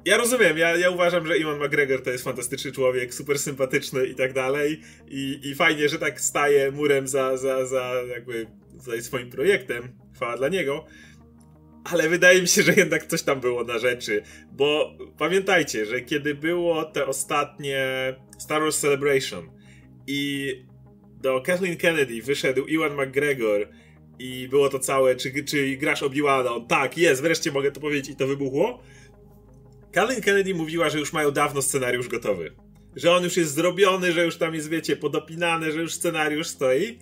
ja rozumiem, ja, ja uważam, że Iwan McGregor to jest fantastyczny człowiek, super sympatyczny i tak dalej. I, i fajnie, że tak staje murem za, za, za jakby swoim projektem. Chwała dla niego. Ale wydaje mi się, że jednak coś tam było na rzeczy. Bo pamiętajcie, że kiedy było te ostatnie Star Wars Celebration i do Kathleen Kennedy wyszedł Iwan McGregor i było to całe, czy, czy grasz Obi-Wana? On tak, jest, wreszcie mogę to powiedzieć i to wybuchło Kathleen Kennedy mówiła, że już mają dawno scenariusz gotowy. Że on już jest zrobiony, że już tam jest, wiecie, podopinane, że już scenariusz stoi.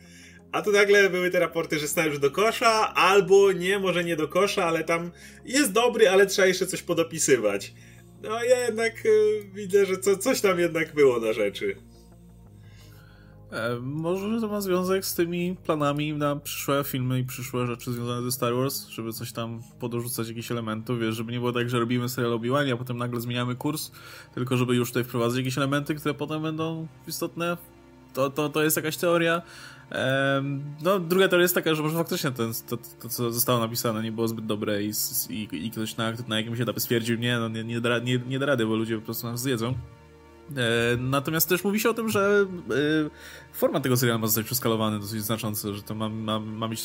A tu nagle były te raporty, że scenariusz do kosza, albo nie, może nie do kosza, ale tam jest dobry, ale trzeba jeszcze coś podopisywać. No ja jednak y, widzę, że co, coś tam jednak było na rzeczy. E, może to ma związek z tymi planami na przyszłe filmy i przyszłe rzeczy związane ze Star Wars, żeby coś tam podorzucać jakichś elementów, wiesz, żeby nie było tak, że robimy serial obi a potem nagle zmieniamy kurs, tylko żeby już tutaj wprowadzić jakieś elementy, które potem będą istotne. To, to, to jest jakaś teoria. No, druga teoria jest taka, że może faktycznie ten, to, to, co zostało napisane, nie było zbyt dobre i, i, i ktoś na, na jakimś etapie stwierdził, nie, no nie, nie, da, nie, nie da rady, bo ludzie po prostu nas zjedzą. E, natomiast też mówi się o tym, że e, format tego serialu ma zostać przeskalowany dosyć znacząco, że to ma, ma, ma mieć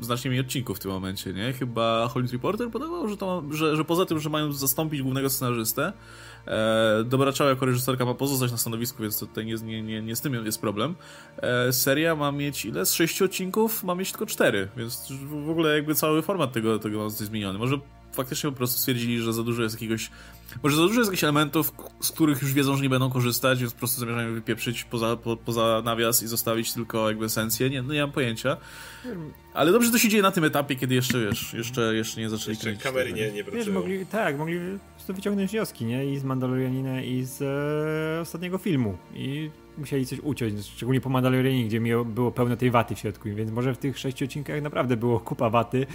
e, znacznie mniej odcinków w tym momencie, nie? Chyba Hollywood Reporter podawał, że, to, że, że poza tym, że mają zastąpić głównego scenarzystę, E, Dobra Ciała jako reżyserka ma pozostać na stanowisku, więc tutaj nie, nie, nie, nie z tym jest problem. E, seria ma mieć ile? Z sześciu odcinków ma mieć tylko cztery, więc w ogóle jakby cały format tego, tego ma zostać zmieniony. Może faktycznie po prostu stwierdzili, że za dużo jest jakiegoś. Może za dużo jest jakichś elementów, z których już wiedzą, że nie będą korzystać, więc po prostu zamierzają wypieprzyć poza, po, poza nawias i zostawić tylko jakby esencję. Nie, no nie mam pojęcia. Ale dobrze, że to się dzieje na tym etapie, kiedy jeszcze wiesz, jeszcze, jeszcze nie zaczęli jeszcze kręcić. kamery nie, nie Wiesz, mogli, tak, mogli wyciągnąć wnioski, nie? I z Mandalorianina, i z e, ostatniego filmu. I musieli coś uciąć, szczególnie po Mandalorianie, gdzie było pełno tej waty w środku, więc może w tych sześciu odcinkach naprawdę było kupa waty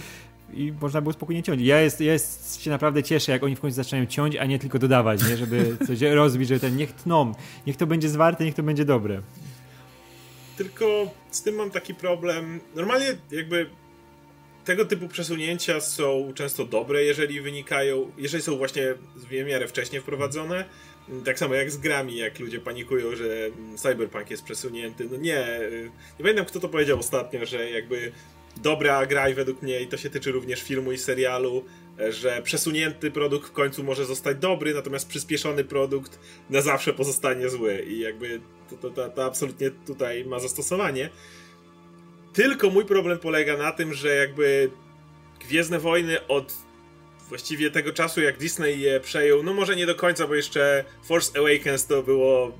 i można było spokojnie ciąć. Ja, jest, ja jest, się naprawdę cieszę, jak oni w końcu zaczynają ciąć, a nie tylko dodawać, nie? żeby coś rozbić, że ten niech tną, niech to będzie zwarte, niech to będzie dobre. Tylko z tym mam taki problem. Normalnie jakby tego typu przesunięcia są często dobre, jeżeli wynikają, jeżeli są właśnie w miarę wcześnie wprowadzone. Tak samo jak z grami, jak ludzie panikują, że Cyberpunk jest przesunięty. No nie, nie pamiętam kto to powiedział ostatnio, że jakby dobra gra i według mnie, i to się tyczy również filmu i serialu, że przesunięty produkt w końcu może zostać dobry, natomiast przyspieszony produkt na zawsze pozostanie zły. I jakby to, to, to, to absolutnie tutaj ma zastosowanie. Tylko mój problem polega na tym, że jakby Gwiezdne Wojny od właściwie tego czasu, jak Disney je przejął, no może nie do końca, bo jeszcze Force Awakens to było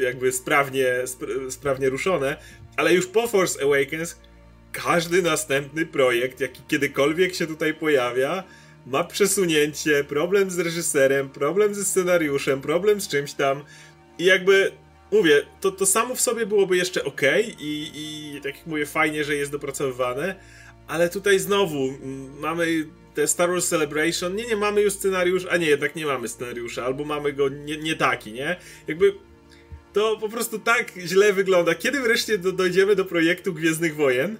jakby sprawnie, sp sprawnie ruszone, ale już po Force Awakens każdy następny projekt, jaki kiedykolwiek się tutaj pojawia, ma przesunięcie, problem z reżyserem, problem ze scenariuszem, problem z czymś tam i jakby mówię, to, to samo w sobie byłoby jeszcze ok i, i tak jak mówię, fajnie, że jest dopracowywane, ale tutaj znowu mm, mamy te Star Wars Celebration, nie, nie mamy już scenariusz, a nie, jednak nie mamy scenariusza, albo mamy go nie, nie taki, nie? Jakby to po prostu tak źle wygląda. Kiedy wreszcie do, dojdziemy do projektu Gwiezdnych Wojen,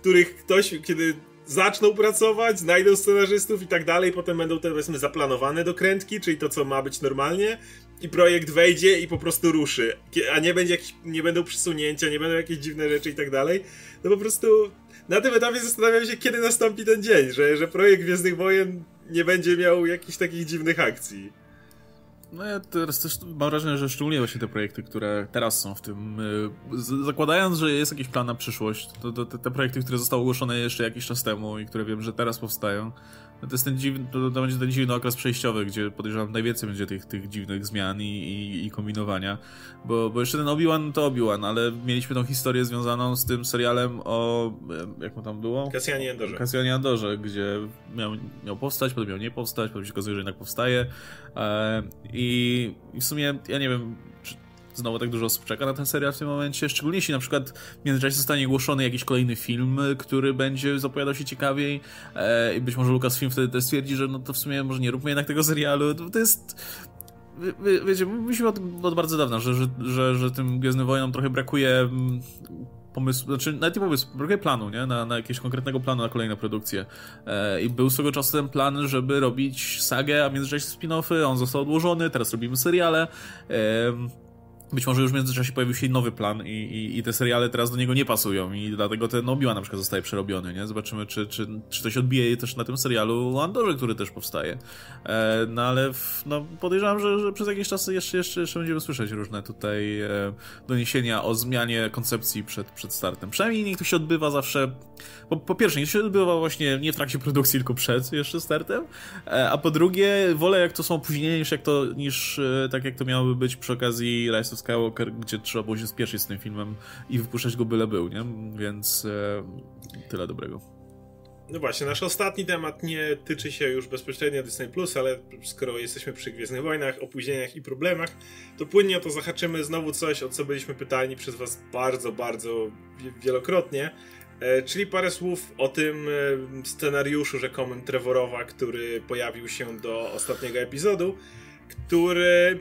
których ktoś, kiedy zaczną pracować, znajdą scenarzystów i tak dalej, potem będą te powiedzmy zaplanowane dokrętki, czyli to co ma być normalnie i projekt wejdzie i po prostu ruszy, a nie będzie jakiś, nie będą przesunięcia, nie będą jakieś dziwne rzeczy i tak dalej. No po prostu na tym etapie zastanawiam się, kiedy nastąpi ten dzień, że, że projekt Gwiezdnych Wojen nie będzie miał jakichś takich dziwnych akcji. No ja teraz też mam wrażenie, że szczególnie właśnie te projekty, które teraz są w tym, y, zakładając, że jest jakiś plan na przyszłość, to, to, te projekty, które zostały ogłoszone jeszcze jakiś czas temu i które wiem, że teraz powstają, no to jest ten dziwny, to, to będzie ten dziwny okres przejściowy, gdzie podejrzewam najwięcej będzie tych, tych dziwnych zmian i, i, i kombinowania. Bo, bo jeszcze ten Obi-Wan to Obi-Wan, ale mieliśmy tą historię związaną z tym serialem o. Jak mu tam było? Kasjanie Andorze. Kasjanie Andorze, gdzie miał, miał powstać, potem miał nie powstać, potem się okazuje, że jednak powstaje. E, i, I w sumie ja nie wiem, znowu tak dużo osób czeka na ten serial w tym momencie, szczególnie jeśli na przykład w międzyczasie zostanie ogłoszony jakiś kolejny film, który będzie zapowiadał się ciekawiej e, i być może Lucasfilm wtedy też stwierdzi, że no to w sumie może nie róbmy jednak tego serialu, to, jest... Wie, wiecie, mówimy od, od bardzo dawna, że, że, że, że tym Gwiezdnym Wojnom trochę brakuje mm, pomysłu, znaczy nawet nie pomysłu, brakuje planu, nie? Na, na jakiegoś konkretnego planu na kolejne produkcje. E, I był swego czasu ten plan, żeby robić sagę, a międzyczasie spin-offy, on został odłożony, teraz robimy seriale. E, być może już w międzyczasie pojawił się nowy plan i, i, i te seriale teraz do niego nie pasują i dlatego ten Obi-Wan na przykład zostaje przerobiony, nie? Zobaczymy, czy, czy, czy to się odbije też na tym serialu Andorze, który też powstaje. E, no ale w, no, podejrzewam, że, że przez jakiś czas jeszcze, jeszcze, jeszcze będziemy słyszeć różne tutaj e, doniesienia o zmianie koncepcji przed, przed startem. Przynajmniej niech to się odbywa zawsze po, po pierwsze, nie się odbywa właśnie nie w trakcie produkcji, tylko przed jeszcze startem, e, a po drugie, wolę jak to są opóźnienia niż jak to, niż e, tak jak to miałoby być przy okazji Rise of Skywalker, gdzie trzeba było się spieszyć z tym filmem i wypuszczać go byle był, nie? Więc e, tyle dobrego. No właśnie, nasz ostatni temat nie tyczy się już bezpośrednio Disney Plus, ale skoro jesteśmy przy Gwiezdnych Wojnach, opóźnieniach i problemach, to płynnie o to zahaczymy znowu coś, o co byliśmy pytani przez Was bardzo, bardzo wielokrotnie. E, czyli parę słów o tym e, scenariuszu rzekomym Trevorowa, który pojawił się do ostatniego epizodu, który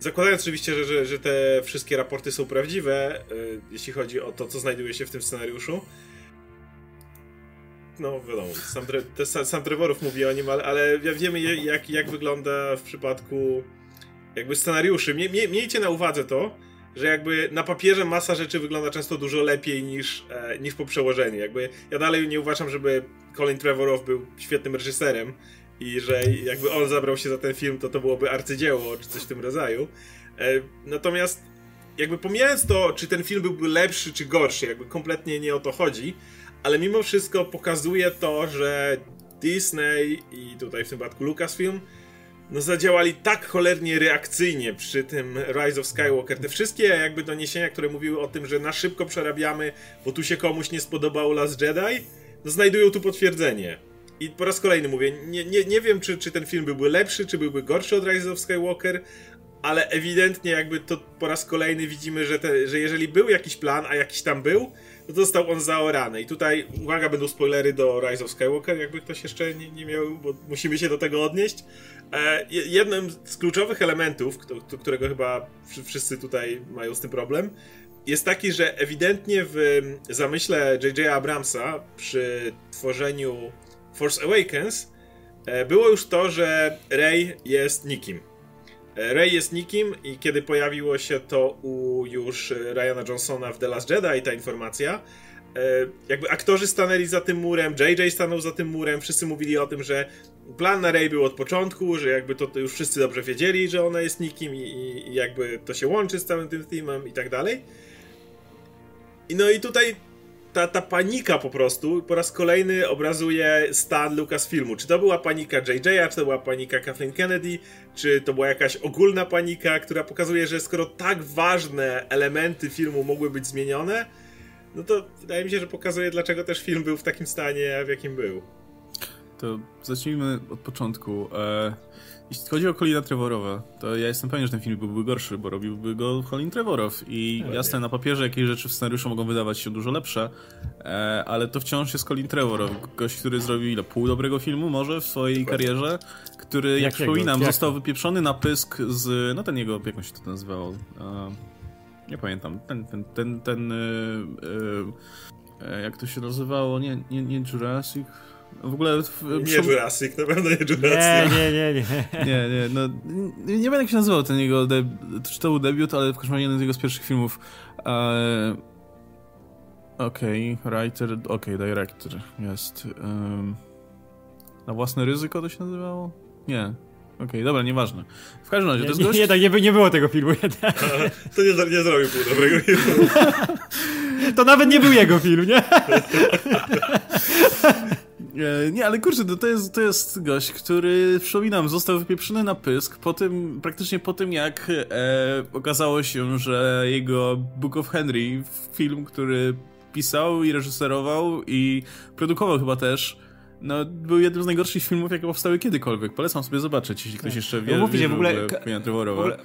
zakładając oczywiście, że, że, że te wszystkie raporty są prawdziwe, e, jeśli chodzi o to, co znajduje się w tym scenariuszu, no wiadomo, sam, sam Trevorów mówi o nim, ale, ale wiemy jak, jak wygląda w przypadku jakby scenariuszy. Mie, mie, miejcie na uwadze to, że jakby na papierze masa rzeczy wygląda często dużo lepiej niż, e, niż po przełożeniu. Jakby ja dalej nie uważam, żeby Colin Trevorrow był świetnym reżyserem i że jakby on zabrał się za ten film, to to byłoby arcydzieło czy coś w tym rodzaju. E, natomiast jakby pomijając to, czy ten film byłby lepszy czy gorszy, jakby kompletnie nie o to chodzi, ale mimo wszystko pokazuje to, że Disney i tutaj w tym przypadku Lucasfilm no zadziałali tak cholernie reakcyjnie przy tym Rise of Skywalker. Te wszystkie jakby doniesienia, które mówiły o tym, że na szybko przerabiamy, bo tu się komuś nie spodobał Last Jedi, no znajdują tu potwierdzenie. I po raz kolejny mówię, nie, nie, nie wiem, czy, czy ten film byłby lepszy, czy byłby gorszy od Rise of Skywalker, ale ewidentnie jakby to po raz kolejny widzimy, że, te, że jeżeli był jakiś plan, a jakiś tam był, to został on zaorany. I tutaj, uwaga, będą spoilery do Rise of Skywalker, jakby ktoś jeszcze nie, nie miał, bo musimy się do tego odnieść. E, jednym z kluczowych elementów, którego chyba wszyscy tutaj mają z tym problem, jest taki, że ewidentnie w zamyśle J.J. Abramsa przy tworzeniu Force Awakens e, było już to, że Rey jest nikim. E, Rey jest nikim i kiedy pojawiło się to u już Ryana Johnsona w The Last Jedi ta informacja, E, jakby aktorzy stanęli za tym murem, JJ stanął za tym murem, wszyscy mówili o tym, że plan na Rey był od początku, że jakby to, to już wszyscy dobrze wiedzieli, że ona jest nikim i, i, jakby to się łączy z całym tym teamem i tak dalej. I no i tutaj ta, ta panika po prostu po raz kolejny obrazuje stan Lucasfilmu. Czy to była panika JJ'a, czy to była panika Kathleen Kennedy, czy to była jakaś ogólna panika, która pokazuje, że skoro tak ważne elementy filmu mogły być zmienione, no to wydaje mi się, że pokazuje, dlaczego też film był w takim stanie, w jakim był. to zacznijmy od początku. E, jeśli chodzi o Colina Trevorowa, to ja jestem pewien, że ten film byłby gorszy, bo robiłby go Colin Trevorow i jasne, na papierze jakieś rzeczy w scenariuszu mogą wydawać się dużo lepsze, e, ale to wciąż jest Colin Trevorow, gość, który zrobił ile, pół dobrego filmu może w swojej karierze, który, jak, jak przypominam, jak? został wypieprzony na pysk z, no ten jego, jak on się to nazywał, e, nie pamiętam, ten, ten, ten, ten, e, jak to się nazywało, nie, nie, nie Jurassic, w ogóle... W, nie Jurassic, na pewno nie Jurassic. Nie, nie, nie, nie. nie, nie, no, nie, nie wiem jak się nazywał ten jego, czy to był debiut, ale w każdym razie jeden z jego z pierwszych filmów. E... Okej, okay, writer, okej, okay, director, jest. Um... Na własne ryzyko to się nazywało? Nie. Okej, okay, dobra, nieważne. W każdym razie, nie, to jest nie, gość... Jednak nie, nie było tego filmu. Jednak. to nie, nie zrobił pół dobrego filmu. to nawet nie był jego film, nie? E, nie, ale kurczę, to jest, to jest gość, który, przypominam, został wypieprzony na pysk po tym, praktycznie po tym, jak e, okazało się, że jego Book of Henry, film, który pisał i reżyserował i produkował chyba też, no, był jednym z najgorszych filmów, jakie powstały kiedykolwiek. Polecam sobie zobaczyć, jeśli ktoś tak. jeszcze wie, no, wie że w ogóle, w ogóle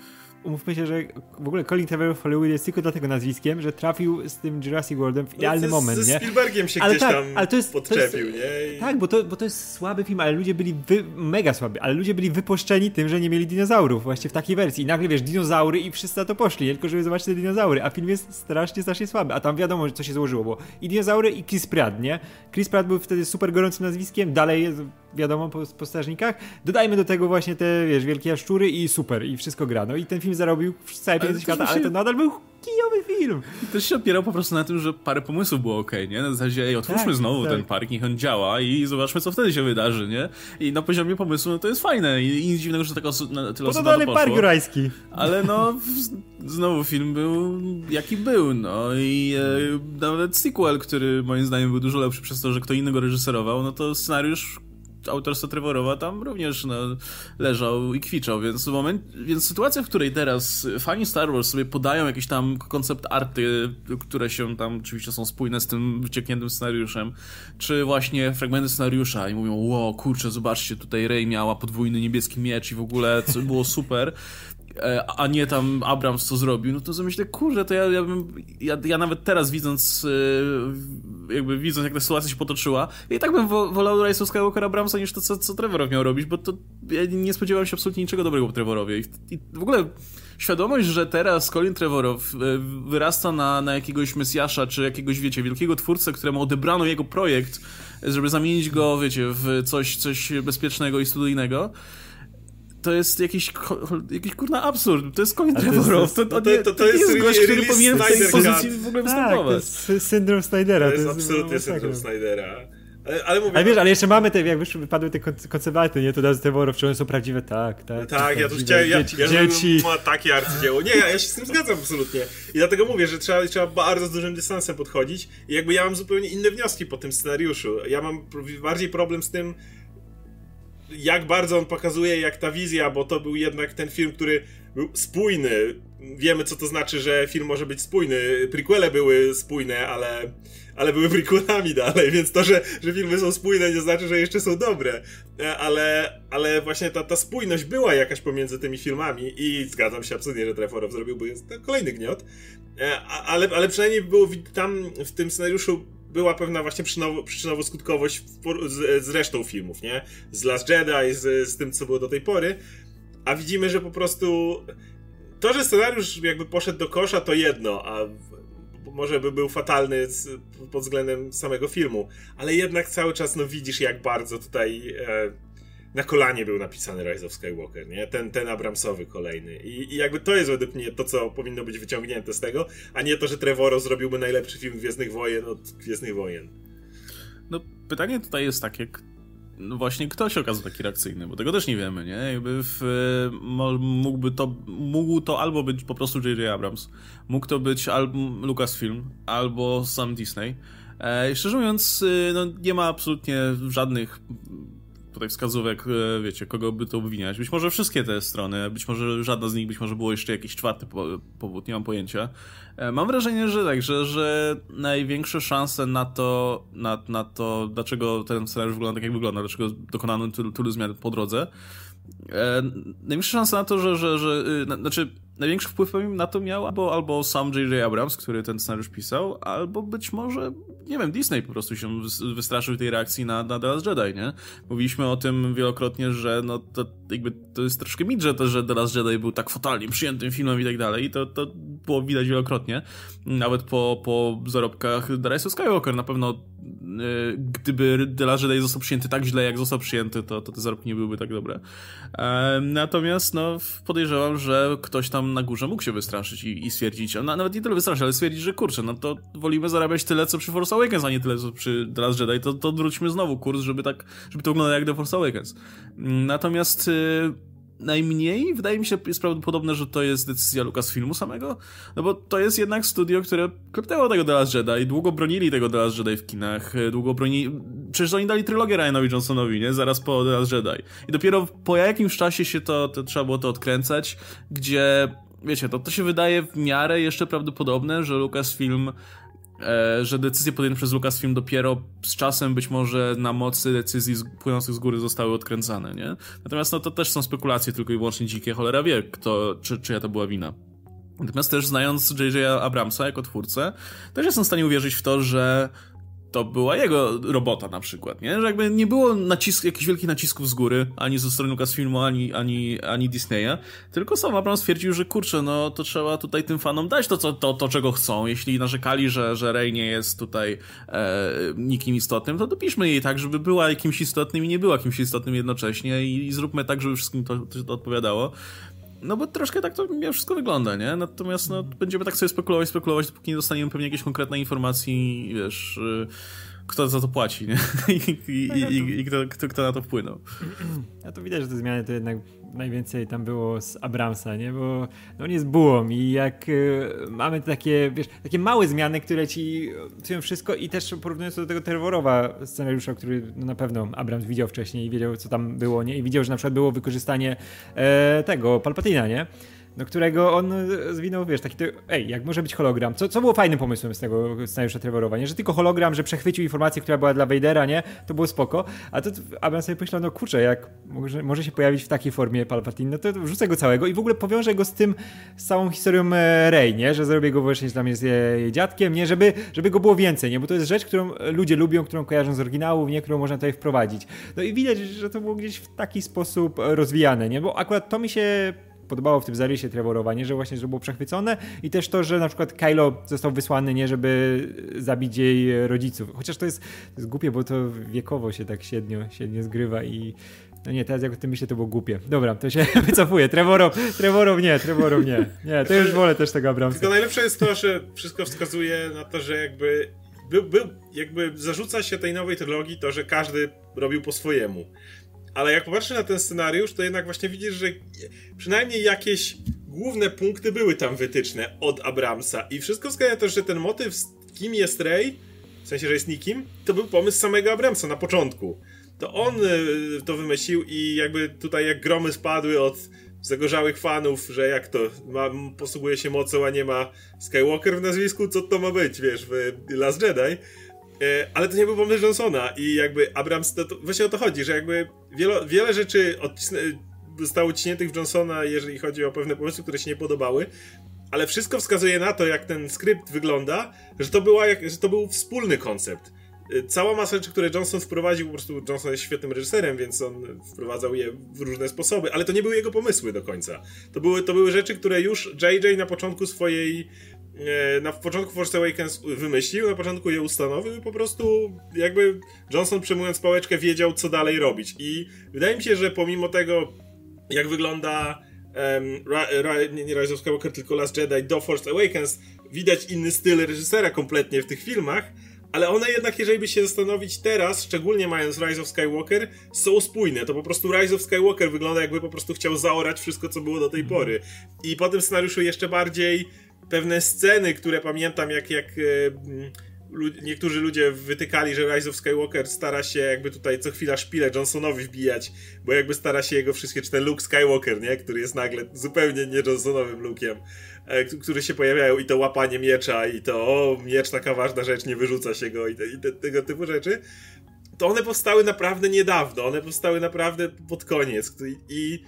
umówmy się, że w ogóle Colin Trevorrow w Hollywood jest tylko dlatego nazwiskiem, że trafił z tym Jurassic Worldem w no, idealny no, moment, ze nie? Spielbergiem się ale gdzieś tak, tam ale to jest, podczepił, to jest, nie? Tak, bo to, bo to jest słaby film, ale ludzie byli wy, mega słabi, ale ludzie byli wypuszczeni tym, że nie mieli dinozaurów właśnie w takiej wersji. I nagle, wiesz, dinozaury i wszyscy na to poszli, tylko żeby zobaczyć te dinozaury, a film jest strasznie, strasznie słaby, a tam wiadomo, co się złożyło, bo i dinozaury i Chris Pratt, nie? Chris Pratt był wtedy super gorącym nazwiskiem, dalej jest wiadomo po, po strażnikach. Dodajmy do tego właśnie te, wiesz, wielkie jaszczury i super, i wszystko gra. No i ten film zarobił całe pieniądze świata, ale to nadal był kijowy film. I to się opierał po prostu na tym, że parę pomysłów było ok, nie? Na zasadzie, ej, otwórzmy tak, znowu tak. ten park, niech on działa i zobaczmy, co wtedy się wydarzy, nie? I na poziomie pomysłu, no to jest fajne i, i nic dziwnego, że tak oso na, tyle osób to park rajski. Ale no, znowu film był jaki był, no i e, nawet sequel, który moim zdaniem był dużo lepszy przez to, że kto innego reżyserował, no to scenariusz autorstwa Trevorowa tam również no, leżał i kwiczał, więc, moment, więc sytuacja, w której teraz fani Star Wars sobie podają jakieś tam koncept arty, które się tam oczywiście są spójne z tym wyciekniętym scenariuszem, czy właśnie fragmenty scenariusza i mówią, ło, kurczę, zobaczcie, tutaj Rey miała podwójny niebieski miecz i w ogóle co było super, a nie tam Abrams co zrobił, no to sobie myślę, kurczę, to ja, ja bym, ja, ja nawet teraz widząc, e, jakby widząc jak ta sytuacja się potoczyła, i tak bym wolał Rise of Skywalker Abramsa niż to, co, co miał robić, bo to ja nie spodziewałem się absolutnie niczego dobrego po Trevorowie. I, i w ogóle świadomość, że teraz Colin Trevorow e, wyrasta na, na jakiegoś Mesjasza, czy jakiegoś, wiecie, wielkiego twórcę, któremu odebrano jego projekt, żeby zamienić go, wiecie, w coś, coś bezpiecznego i studyjnego, to jest jakiś, jakiś kurna absurd. To jest Colin Trevorrow. To, to, to, to, to, jest, jest gość, który powinien w tej pozycji w ogóle tak, występować. to jest syndrom Snydera. To jest, to jest absolutnie syndrom Snydera. Ale, ale mówię... Ale wiesz, ale jeszcze mamy te, jak już wypadły te koncepty, nie? To dazy Trevorrow, czy one są prawdziwe? Tak, tak. Tak, ja tu chciałem, ja, dzieci, ja, dzieci. ma takie arcydzieło. Nie, ja, ja się z tym zgadzam absolutnie. I dlatego mówię, że trzeba, trzeba bardzo z dużym dystansem podchodzić i jakby ja mam zupełnie inne wnioski po tym scenariuszu. Ja mam bardziej problem z tym, jak bardzo on pokazuje, jak ta wizja, bo to był jednak ten film, który był spójny. Wiemy, co to znaczy, że film może być spójny. Prequele były spójne, ale, ale były prequelami dalej, więc to, że, że filmy są spójne, nie znaczy, że jeszcze są dobre. E, ale, ale właśnie ta, ta spójność była jakaś pomiędzy tymi filmami i zgadzam się absolutnie, że Treforow zrobiłby kolejny gniot. E, ale, ale przynajmniej było tam w tym scenariuszu była pewna właśnie przyczynowo-skutkowość z, z, resztą filmów, nie? Z Last Jedi, z, z tym, co było do tej pory. A widzimy, że po prostu to, że scenariusz jakby poszedł do kosza, to jedno, a może by był fatalny pod względem samego filmu, ale jednak cały czas no widzisz, jak bardzo tutaj e, na kolanie był napisany Rise of Skywalker, nie? Ten, ten Abramsowy kolejny. I, I, jakby to jest według mnie to, co powinno być wyciągnięte z tego, a nie to, że Trevoro zrobiłby najlepszy film Gwiezdnych Wojen od Gwiezdnych Wojen. No, pytanie tutaj jest takie, no właśnie kto się okazał taki reakcyjny, bo tego też nie wiemy, nie? Jakby w, mógłby to, mógł to albo być po prostu J.J. Abrams, mógł to być albo Lucasfilm, albo sam Disney. E, szczerze mówiąc, y, no, nie ma absolutnie żadnych tutaj wskazówek, e, wiecie, kogo by to obwiniać. Być może wszystkie te strony, być może żadna z nich, być może było jeszcze jakiś czwarty powód, nie mam pojęcia. E, mam wrażenie, że tak, że, że największe szanse na to, na, na to, dlaczego ten scenariusz wygląda tak, jak wygląda, dlaczego dokonano tylu, tylu zmian po drodze, E, największa szansa na to, że, że, że y, na, znaczy największy wpływ na to miał albo, albo sam J.J. Abrams, który ten scenariusz pisał, albo być może, nie wiem, Disney po prostu się wystraszył tej reakcji na, na The Last Jedi, nie? Mówiliśmy o tym wielokrotnie, że no to jakby to jest troszkę mit, że, to, że The Last Jedi był tak fatalnie przyjętym filmem i tak dalej i to, to było widać wielokrotnie. Nawet po, po zarobkach The Rise of Skywalker na pewno y, gdyby The Last Jedi został przyjęty tak źle, jak został przyjęty, to, to te zarobki nie byłyby tak dobre. Natomiast no, podejrzewam, że ktoś tam na górze mógł się wystraszyć i, i stwierdzić, no, nawet nie tyle wystraszyć, ale stwierdzić, że kurczę, no to wolimy zarabiać tyle, co przy Force Awakens, a nie tyle, co przy The Last Jedi, to, to odwróćmy znowu kurs, żeby tak, żeby to wyglądało jak The Force Awakens. Natomiast y, najmniej wydaje mi się jest prawdopodobne, że to jest decyzja Lucasfilmu samego, no bo to jest jednak studio, które klepnęło tego The Last Jedi, długo bronili tego The Last Jedi w kinach, długo bronili... Przecież oni dali trylogię Ryanowi Johnsonowi, nie? Zaraz po The Last Jedi. I dopiero po jakimś czasie się to, to trzeba było to odkręcać, gdzie wiecie, to, to się wydaje w miarę jeszcze prawdopodobne, że Lucasfilm że decyzje podjęte przez Lucasfilm dopiero z czasem być może na mocy decyzji płynących z góry zostały odkręcane, nie? Natomiast no to też są spekulacje tylko i wyłącznie dzikie, cholera wie, kto, czy, czyja to była wina. Natomiast też znając J.J. Abramsa jako twórcę, też jestem w stanie uwierzyć w to, że to była jego robota na przykład, nie? Że jakby nie było nacisk, jakichś wielkich nacisków z góry, ani ze strony Lucasfilmu, ani, ani, ani Disneya, tylko sam Abrams stwierdził, że kurczę, no to trzeba tutaj tym fanom dać to, co, to, to czego chcą. Jeśli narzekali, że, że Rey nie jest tutaj e, nikim istotnym, to dopiszmy jej tak, żeby była jakimś istotnym i nie była kimś istotnym jednocześnie i, i zróbmy tak, żeby wszystkim to, to odpowiadało. No bo troszkę tak to mimo wszystko wygląda, nie? Natomiast no, będziemy tak sobie spekulować, spekulować, dopóki nie dostaniemy pewnie jakieś konkretne informacji, wiesz, y, kto za to płaci, nie? I, i, i, i kto, kto, kto, na to wpłynął. A to widać, że te zmiany to jednak najwięcej tam było z Abramsa, nie? Bo no on jest bułą i jak y, mamy takie, wiesz, takie małe zmiany, które ci psują wszystko i też porównując do tego Terrorowa scenariusza, który no, na pewno Abrams widział wcześniej i wiedział, co tam było, nie? I widział, że na przykład było wykorzystanie e, tego, Palpatina, nie? Do którego on zwinął, wiesz, taki, ej, jak może być hologram? Co, co było fajnym pomysłem z tego scenariusza Trevorowa, nie? Że tylko hologram, że przechwycił informację, która była dla Vadera, nie? To było spoko. A to Abrams sobie myślał, no kurczę, jak może, może się pojawić w takiej formie Palpatine, no to wrzucę go całego i w ogóle powiążę go z tym, z całą historią e, Rey, nie? Że zrobię go właśnie, że tam jest jej dziadkiem, nie? Żeby, żeby go było więcej, nie? Bo to jest rzecz, którą ludzie lubią, którą kojarzą z oryginałów, nie? Którą można tutaj wprowadzić. No i widać, że to było gdzieś w taki sposób rozwijane, nie? Bo akurat to mi się podobało w tym zarysie Trevorowa, nie, że właśnie że było przechwycone i też to, że na przykład Kylo został wysłany, nie, żeby zabić jej rodziców. Chociaż to jest, to jest głupie, bo to wiekowo się tak średnio, średnio zgrywa i no nie, teraz jak o tym myślę, to było głupie. Dobra, to się wycofuję. Trevorow, Trevorow nie, Trevorow nie. Nie, to już wolę też tego Abramsa. Tylko najlepsze jest to, że wszystko wskazuje na to, że jakby był, był, jakby zarzuca się tej nowej trylogii to, że każdy robił po swojemu ale jak popatrzę na ten scenariusz, to jednak właśnie widzisz, że przynajmniej jakieś główne punkty były tam wytyczne od Abramsa i wszystko wskazuje na to, że ten motyw kim jest Rey, w sensie, że jest nikim, to był pomysł samego Abramsa na początku. To on y, to wymyślił i jakby tutaj jak gromy spadły od zagorzałych fanów, że jak to, ma, posługuje się mocą, a nie ma Skywalker w nazwisku, co to ma być, wiesz, w Last Jedi, ale to nie był pomysł Johnsona i jakby Abrams, to, to właśnie o to chodzi, że jakby wiele, wiele rzeczy zostało odciętych w Johnsona, jeżeli chodzi o pewne pomysły, które się nie podobały, ale wszystko wskazuje na to, jak ten skrypt wygląda, że to, była, jak, że to był wspólny koncept. E, cała masa rzeczy, które Johnson wprowadził, po prostu Johnson jest świetnym reżyserem, więc on wprowadzał je w różne sposoby, ale to nie były jego pomysły do końca. To były, to były rzeczy, które już JJ na początku swojej E, na początku Force Awakens wymyślił, na początku je ustanowił i po prostu jakby Johnson przejmując pałeczkę wiedział, co dalej robić. I wydaje mi się, że pomimo tego, jak wygląda um, Ra, Ra, nie Rise of Skywalker, tylko Last Jedi do Force Awakens, widać inny styl reżysera kompletnie w tych filmach, ale one jednak, jeżeli by się zastanowić teraz, szczególnie mając Rise of Skywalker, są spójne. To po prostu Rise of Skywalker wygląda jakby po prostu chciał zaorać wszystko, co było do tej pory. I po tym scenariuszu jeszcze bardziej pewne sceny, które pamiętam, jak, jak e, niektórzy ludzie wytykali, że Rise of Skywalker stara się jakby tutaj co chwila szpilę Johnsonowi wbijać, bo jakby stara się jego wszystkie, czy ten Luke Skywalker, nie? Który jest nagle zupełnie nie Johnsonowym Luke'iem, e, który się pojawiają i to łapanie miecza i to o, miecz taka ważna rzecz, nie wyrzuca się go i, te, i te, tego typu rzeczy. To one powstały naprawdę niedawno, one powstały naprawdę pod koniec i, i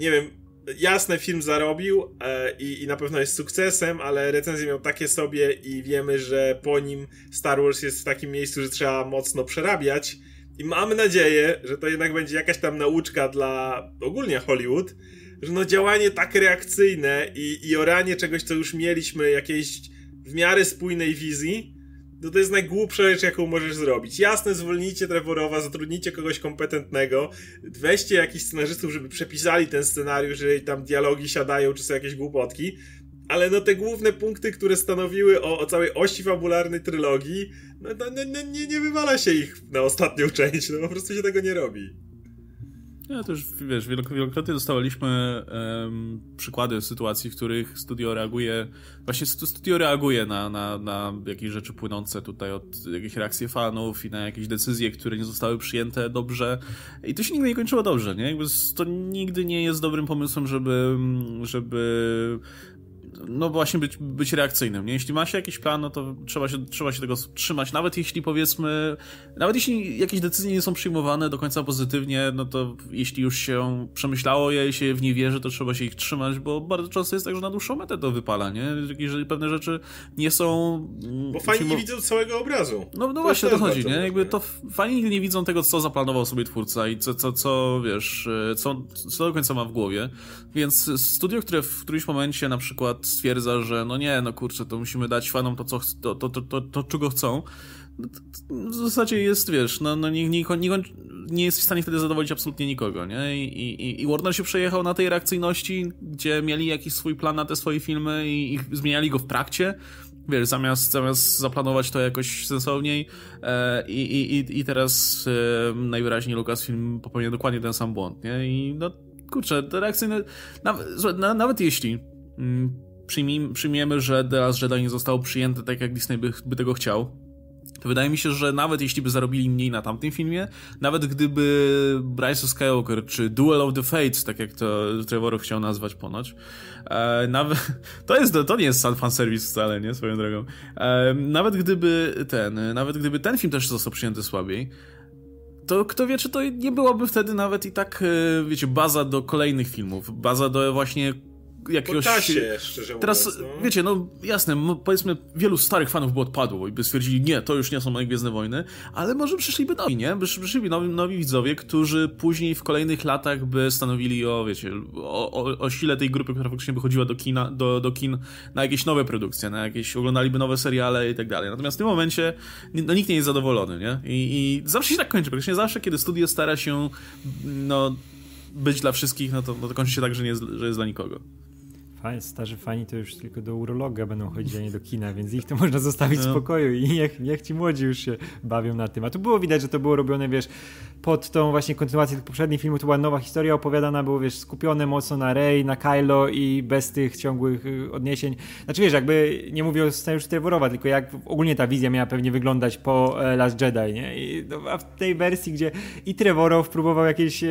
nie wiem, jasne, film zarobił e, i, i na pewno jest sukcesem, ale recenzje miał takie sobie i wiemy, że po nim Star Wars jest w takim miejscu, że trzeba mocno przerabiać. I mamy nadzieję, że to jednak będzie jakaś tam nauczka dla ogólnie Hollywood, że no działanie tak reakcyjne i, i oranie czegoś, co już mieliśmy, jakiejś w miarę spójnej wizji, no to jest najgłupsza rzecz, jaką możesz zrobić. Jasne, zwolnijcie Trevorowa, zatrudnijcie kogoś kompetentnego, weźcie jakichś scenarzystów, żeby przepisali ten scenariusz, jeżeli tam dialogi siadają, czy są jakieś głupotki, ale no te główne punkty, które stanowiły o, o całej osi fabularnej trylogii, no, no, no, nie, nie wywala się ich na ostatnią część, no po prostu się tego nie robi. Ja też, wiesz, wielokrotnie dostawaliśmy um, przykłady sytuacji, w których studio reaguje, właśnie studio reaguje na, na, na jakieś rzeczy płynące tutaj od jakichś reakcji fanów i na jakieś decyzje, które nie zostały przyjęte dobrze i to się nigdy nie kończyło dobrze, nie? Jakby to nigdy nie jest dobrym pomysłem, żeby, żeby no właśnie być, być reakcyjnym. Nie? Jeśli ma się jakiś plan, no to trzeba się, trzeba się tego trzymać. Nawet jeśli powiedzmy, nawet jeśli jakieś decyzje nie są przyjmowane do końca pozytywnie, no to jeśli już się przemyślało je i się w nie wierzy, to trzeba się ich trzymać, bo bardzo często jest tak, że na dłuższą metę to wypala, nie? Jeżeli pewne rzeczy nie są... Mm, bo fani nie widzą całego obrazu. No, no właśnie, to chodzi, nie? Jakby to nigdy nie widzą tego, co zaplanował sobie twórca i co, co, co wiesz, co, co do końca ma w głowie. Więc studio, które w którymś momencie na przykład stwierdza, że no nie, no kurczę, to musimy dać fanom to, co, to, to, to, to, to czego chcą, w zasadzie jest, wiesz, no, no nie, nie, nie, nie jest w stanie wtedy zadowolić absolutnie nikogo, nie? I, i, I Warner się przejechał na tej reakcyjności, gdzie mieli jakiś swój plan na te swoje filmy i, i zmieniali go w trakcie, wiesz, zamiast, zamiast zaplanować to jakoś sensowniej e, i, i, i teraz e, najwyraźniej Lucasfilm popełnia dokładnie ten sam błąd, nie? I no, kurczę, te reakcyjne, nawet, nawet jeśli mm, przyjmijmy, przyjmiemy, że The Last Jedi nie zostało przyjęte tak, jak Disney by, by tego chciał, to wydaje mi się, że nawet jeśli by zarobili mniej na tamtym filmie, nawet gdyby Bryce Skywalker czy Duel of the Fates, tak jak to Trevor chciał nazwać ponoć, e, nawet, to jest, to nie jest fan service wcale, nie, swoją drogą, e, nawet gdyby ten, nawet gdyby ten film też został przyjęty słabiej, to kto wie, czy to nie byłoby wtedy nawet i tak, e, wiecie, baza do kolejnych filmów, baza do właśnie jakiegoś... Po czasie, szczerze Teraz, mówiąc, no. wiecie, no jasne, powiedzmy, wielu starych fanów by odpadło i by stwierdzili, nie, to już nie są moje Gwiezdne Wojny, ale może przyszliby nowi, nie? By przyszliby nowi, nowi widzowie, którzy później w kolejnych latach by stanowili o, wiecie, o, o, o sile tej grupy, która faktycznie by chodziła do, kina, do, do kin na jakieś nowe produkcje, na jakieś, oglądaliby nowe seriale i tak dalej. Natomiast w tym momencie no, nikt nie jest zadowolony, nie? I, I zawsze się tak kończy, praktycznie zawsze, kiedy studio stara się, no, być dla wszystkich, no to, no to kończy się tak, że nie że jest dla nikogo. Starzy fani to już tylko do urologa będą chodzić, a nie do kina, więc ich to można zostawić no. w spokoju i niech, niech ci młodzi już się bawią na tym. A tu było widać, że to było robione, wiesz, pod tą właśnie kontynuację tych poprzednich filmów, to była nowa historia opowiadana, było, wiesz, skupione mocno na Rey, na Kylo i bez tych ciągłych y, odniesień. Znaczy, wiesz, jakby nie mówię o scenariuszu Trevorowa, tylko jak ogólnie ta wizja miała pewnie wyglądać po e, Last Jedi, nie? I, no, a w tej wersji, gdzie i Trevorow próbował jakieś e,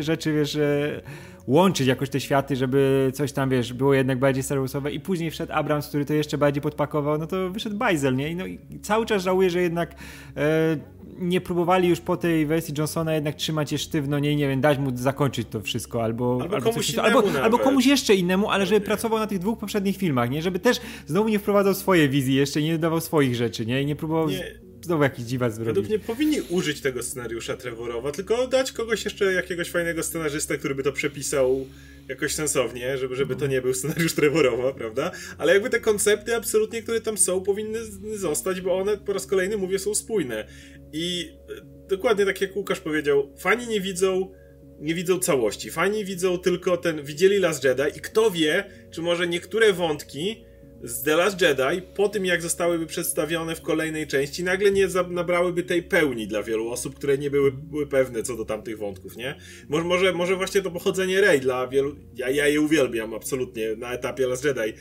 rzeczy, wiesz, e, łączyć jakoś te światy, żeby coś tam, wiesz, było jednak bardziej Star Warsowe i później wszedł Abrams, który to jeszcze bardziej podpakował, no to wyszedł Bajzel, nie? I, no, i cały czas żałuję, że jednak e, nie próbowali już po tej wersji Johnsona jednak trzymać je sztywno, nie, nie wiem, dać mu zakończyć to wszystko, albo, albo, albo, komuś, albo, albo komuś jeszcze innemu, ale żeby pracował na tych dwóch poprzednich filmach, nie? Żeby też znowu nie wprowadzał swoje wizji jeszcze, nie dawał swoich rzeczy, nie? I nie próbował... Nie znowu jakiś dziwac zrobić. Według mnie powinni użyć tego scenariusza Trevorowa, tylko dać kogoś jeszcze, jakiegoś fajnego scenarzysta, który by to przepisał jakoś sensownie, żeby, żeby to nie był scenariusz Trevorowa, prawda? Ale jakby te koncepty absolutnie, które tam są, powinny zostać, bo one po raz kolejny, mówię, są spójne. I e, dokładnie tak jak Łukasz powiedział, fani nie widzą nie widzą całości. Fani widzą tylko ten, widzieli Last Jedi i kto wie, czy może niektóre wątki z The Last Jedi, po tym jak zostałyby przedstawione w kolejnej części, nagle nie nabrałyby tej pełni dla wielu osób, które nie były, były pewne co do tamtych wątków, nie? Może, może, może właśnie to pochodzenie Rey dla wielu... Ja, ja je uwielbiam absolutnie na etapie Last Jedi.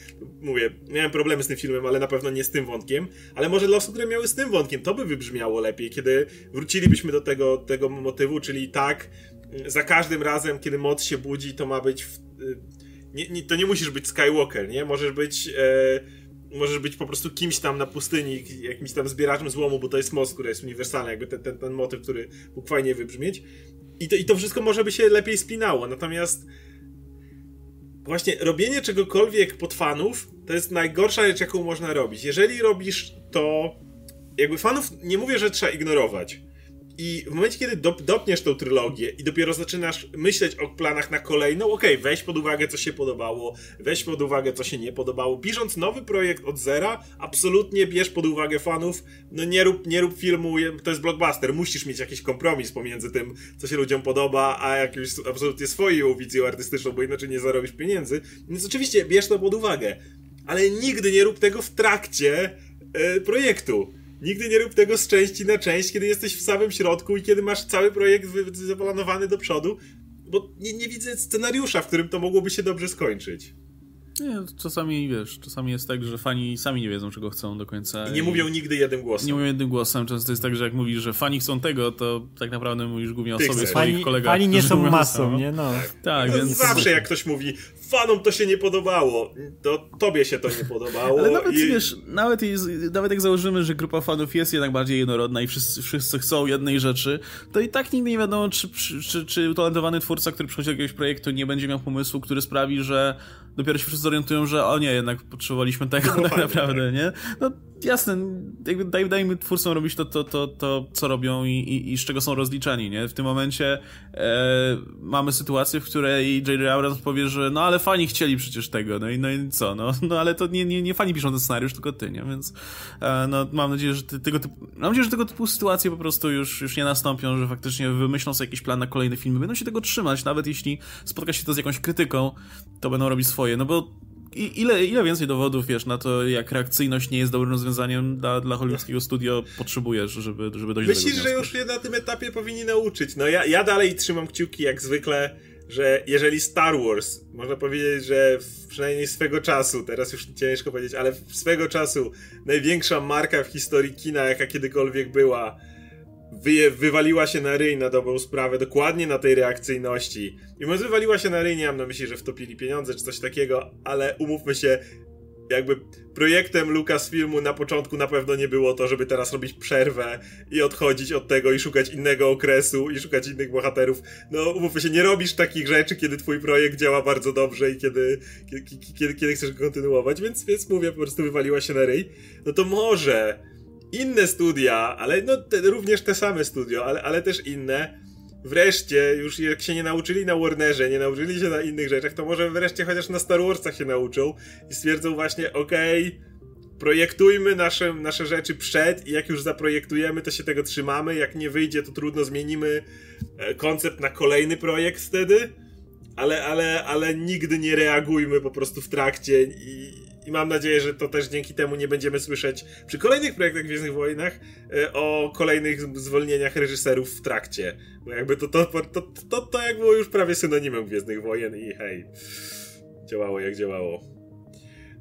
Mówię, miałem problemy z tym filmem, ale na pewno nie z tym wątkiem. Ale może dla osób, które miały z tym wątkiem, to by wybrzmiało lepiej, kiedy wrócilibyśmy do tego, tego motywu, czyli tak, za każdym razem, kiedy moc się budzi, to ma być... W, nie, nie, to nie musisz być Skywalker, nie? Możesz być. E, możesz być po prostu kimś tam na pustyni, jakimś tam zbieraczem złomu, bo to jest moc, która jest uniwersalna, jakby ten, ten, ten motyw, który mógł fajnie wybrzmieć. I to, I to wszystko może by się lepiej spinało. Natomiast właśnie robienie czegokolwiek pod fanów to jest najgorsza rzecz, jaką można robić. Jeżeli robisz to. Jakby fanów nie mówię, że trzeba ignorować i w momencie, kiedy dop dopniesz tą trylogię i dopiero zaczynasz myśleć o planach na kolejną, okej, okay, weź pod uwagę, co się podobało, weź pod uwagę, co się nie podobało. Pisząc nowy projekt od zera, absolutnie bierz pod uwagę fanów. No nie rób, nie rób filmu, to jest blockbuster, musisz mieć jakiś kompromis pomiędzy tym, co się ludziom podoba, a jakąś absolutnie swoją wizją artystyczną, bo inaczej nie zarobisz pieniędzy. Więc oczywiście bierz to pod uwagę. Ale nigdy nie rób tego w trakcie yy, projektu Nigdy nie rób tego z części na część, kiedy jesteś w samym środku i kiedy masz cały projekt zaplanowany do przodu, bo nie, nie widzę scenariusza, w którym to mogłoby się dobrze skończyć. Nie, czasami wiesz, czasami jest tak, że fani sami nie wiedzą, czego chcą do końca. I nie i mówią nigdy jednym głosem. Nie mówią jednym głosem. Często jest tak, że jak mówisz, że fani chcą tego, to tak naprawdę mówisz głównie o Ty sobie, chcesz. swoich fani, kolegach. Fani nie są masą, nie? No. Tak, tak no, więc... Zawsze jak ktoś mówi, fanom to się nie podobało, to tobie się to nie podobało. Ale nawet, i... wiesz, nawet, jest, nawet jak założymy, że grupa fanów jest jednak bardziej jednorodna i wszyscy, wszyscy chcą jednej rzeczy, to i tak nigdy nie wiadomo, czy, czy, czy utalentowany twórca, który przychodzi do jakiegoś projektu, nie będzie miał pomysłu, który sprawi, że dopiero się wszyscy zorientują, że o nie, jednak potrzebowaliśmy tego no, tak naprawdę, tak. nie? No jasne, jakby daj, dajmy twórcom robić to, to, to, to co robią i, i, i z czego są rozliczeni, nie? W tym momencie e, mamy sytuację, w której J.J. Abrams powie, że no ale fani chcieli przecież tego, no i, no i co, no, no ale to nie, nie, nie fani piszą ten scenariusz, tylko ty, nie? Więc e, no mam nadzieję, że ty, tego typu, mam nadzieję, że tego typu sytuacje po prostu już, już nie nastąpią, że faktycznie wymyślą sobie jakiś plan na kolejne filmy, będą się tego trzymać, nawet jeśli spotka się to z jakąś krytyką, to będą robić swoje, no bo ile, ile więcej dowodów, wiesz, na to, jak reakcyjność nie jest dobrym rozwiązaniem dla, dla hollywoodzkiego studio potrzebujesz, żeby, żeby dojść Myślisz, do tego że już je na tym etapie powinni nauczyć? No ja, ja dalej trzymam kciuki, jak zwykle, że jeżeli Star Wars, można powiedzieć, że przynajmniej swego czasu, teraz już ciężko powiedzieć, ale swego czasu największa marka w historii kina, jaka kiedykolwiek była, wy, wywaliła się na ryj na dobrą sprawę, dokładnie na tej reakcyjności. I mówiąc wywaliła się na ryj, nie mam na myśli, że wtopili pieniądze czy coś takiego, ale umówmy się, jakby projektem Lucasfilmu na początku na pewno nie było to, żeby teraz robić przerwę i odchodzić od tego i szukać innego okresu i szukać innych bohaterów. No, umówmy się, nie robisz takich rzeczy, kiedy twój projekt działa bardzo dobrze i kiedy, kiedy, kiedy, kiedy chcesz go kontynuować, więc, więc mówię, po prostu wywaliła się na ryj. No to może inne studia, ale no te, również te same studio, ale, ale też inne, wreszcie, już jak się nie nauczyli na Warnerze, nie nauczyli się na innych rzeczach, to może wreszcie chociaż na Star Warsach się nauczą i stwierdzą właśnie, okej, okay, projektujmy nasze, nasze rzeczy przed i jak już zaprojektujemy, to się tego trzymamy, jak nie wyjdzie, to trudno zmienimy e, koncept na kolejny projekt wtedy, ale, ale, ale nigdy nie reagujmy po prostu w trakcie i, i mam nadzieję, że to też dzięki temu nie będziemy słyszeć przy kolejnych projektach Gwiezdnych Wojnach e, o kolejnych zwolnieniach reżyserów w trakcie. Bo jakby to, to, to, to, to jak było już prawie synonimem Gwiezdnych Wojen i hej, działało jak działało.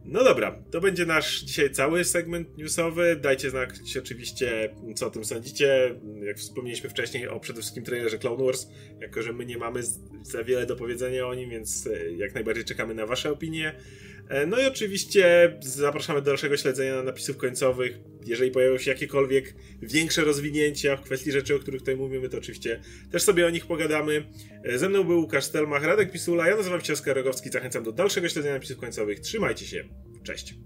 No dobra, to będzie nasz dzisiaj cały segment newsowy. Dajcie znać oczywiście, co o tym sądzicie. Jak wspomnieliśmy wcześniej o przede wszystkim trailerze Clone Wars, jako że my nie mamy za wiele do powiedzenia o nim, więc e, jak najbardziej czekamy na wasze opinie. E, no i oczywiście zapraszamy do dalszego śledzenia napisów końcowych. Jeżeli pojawią się jakiekolwiek większe rozwinięcia w kwestii rzeczy, o których tutaj mówimy, to oczywiście też sobie o nich pogadamy. E, ze mną był Łukasz Stelmach, Radek Pisula, ja nazywam się Oskar Rogowski, zachęcam do dalszego śledzenia napisów końcowych. Trzymajcie się, cześć!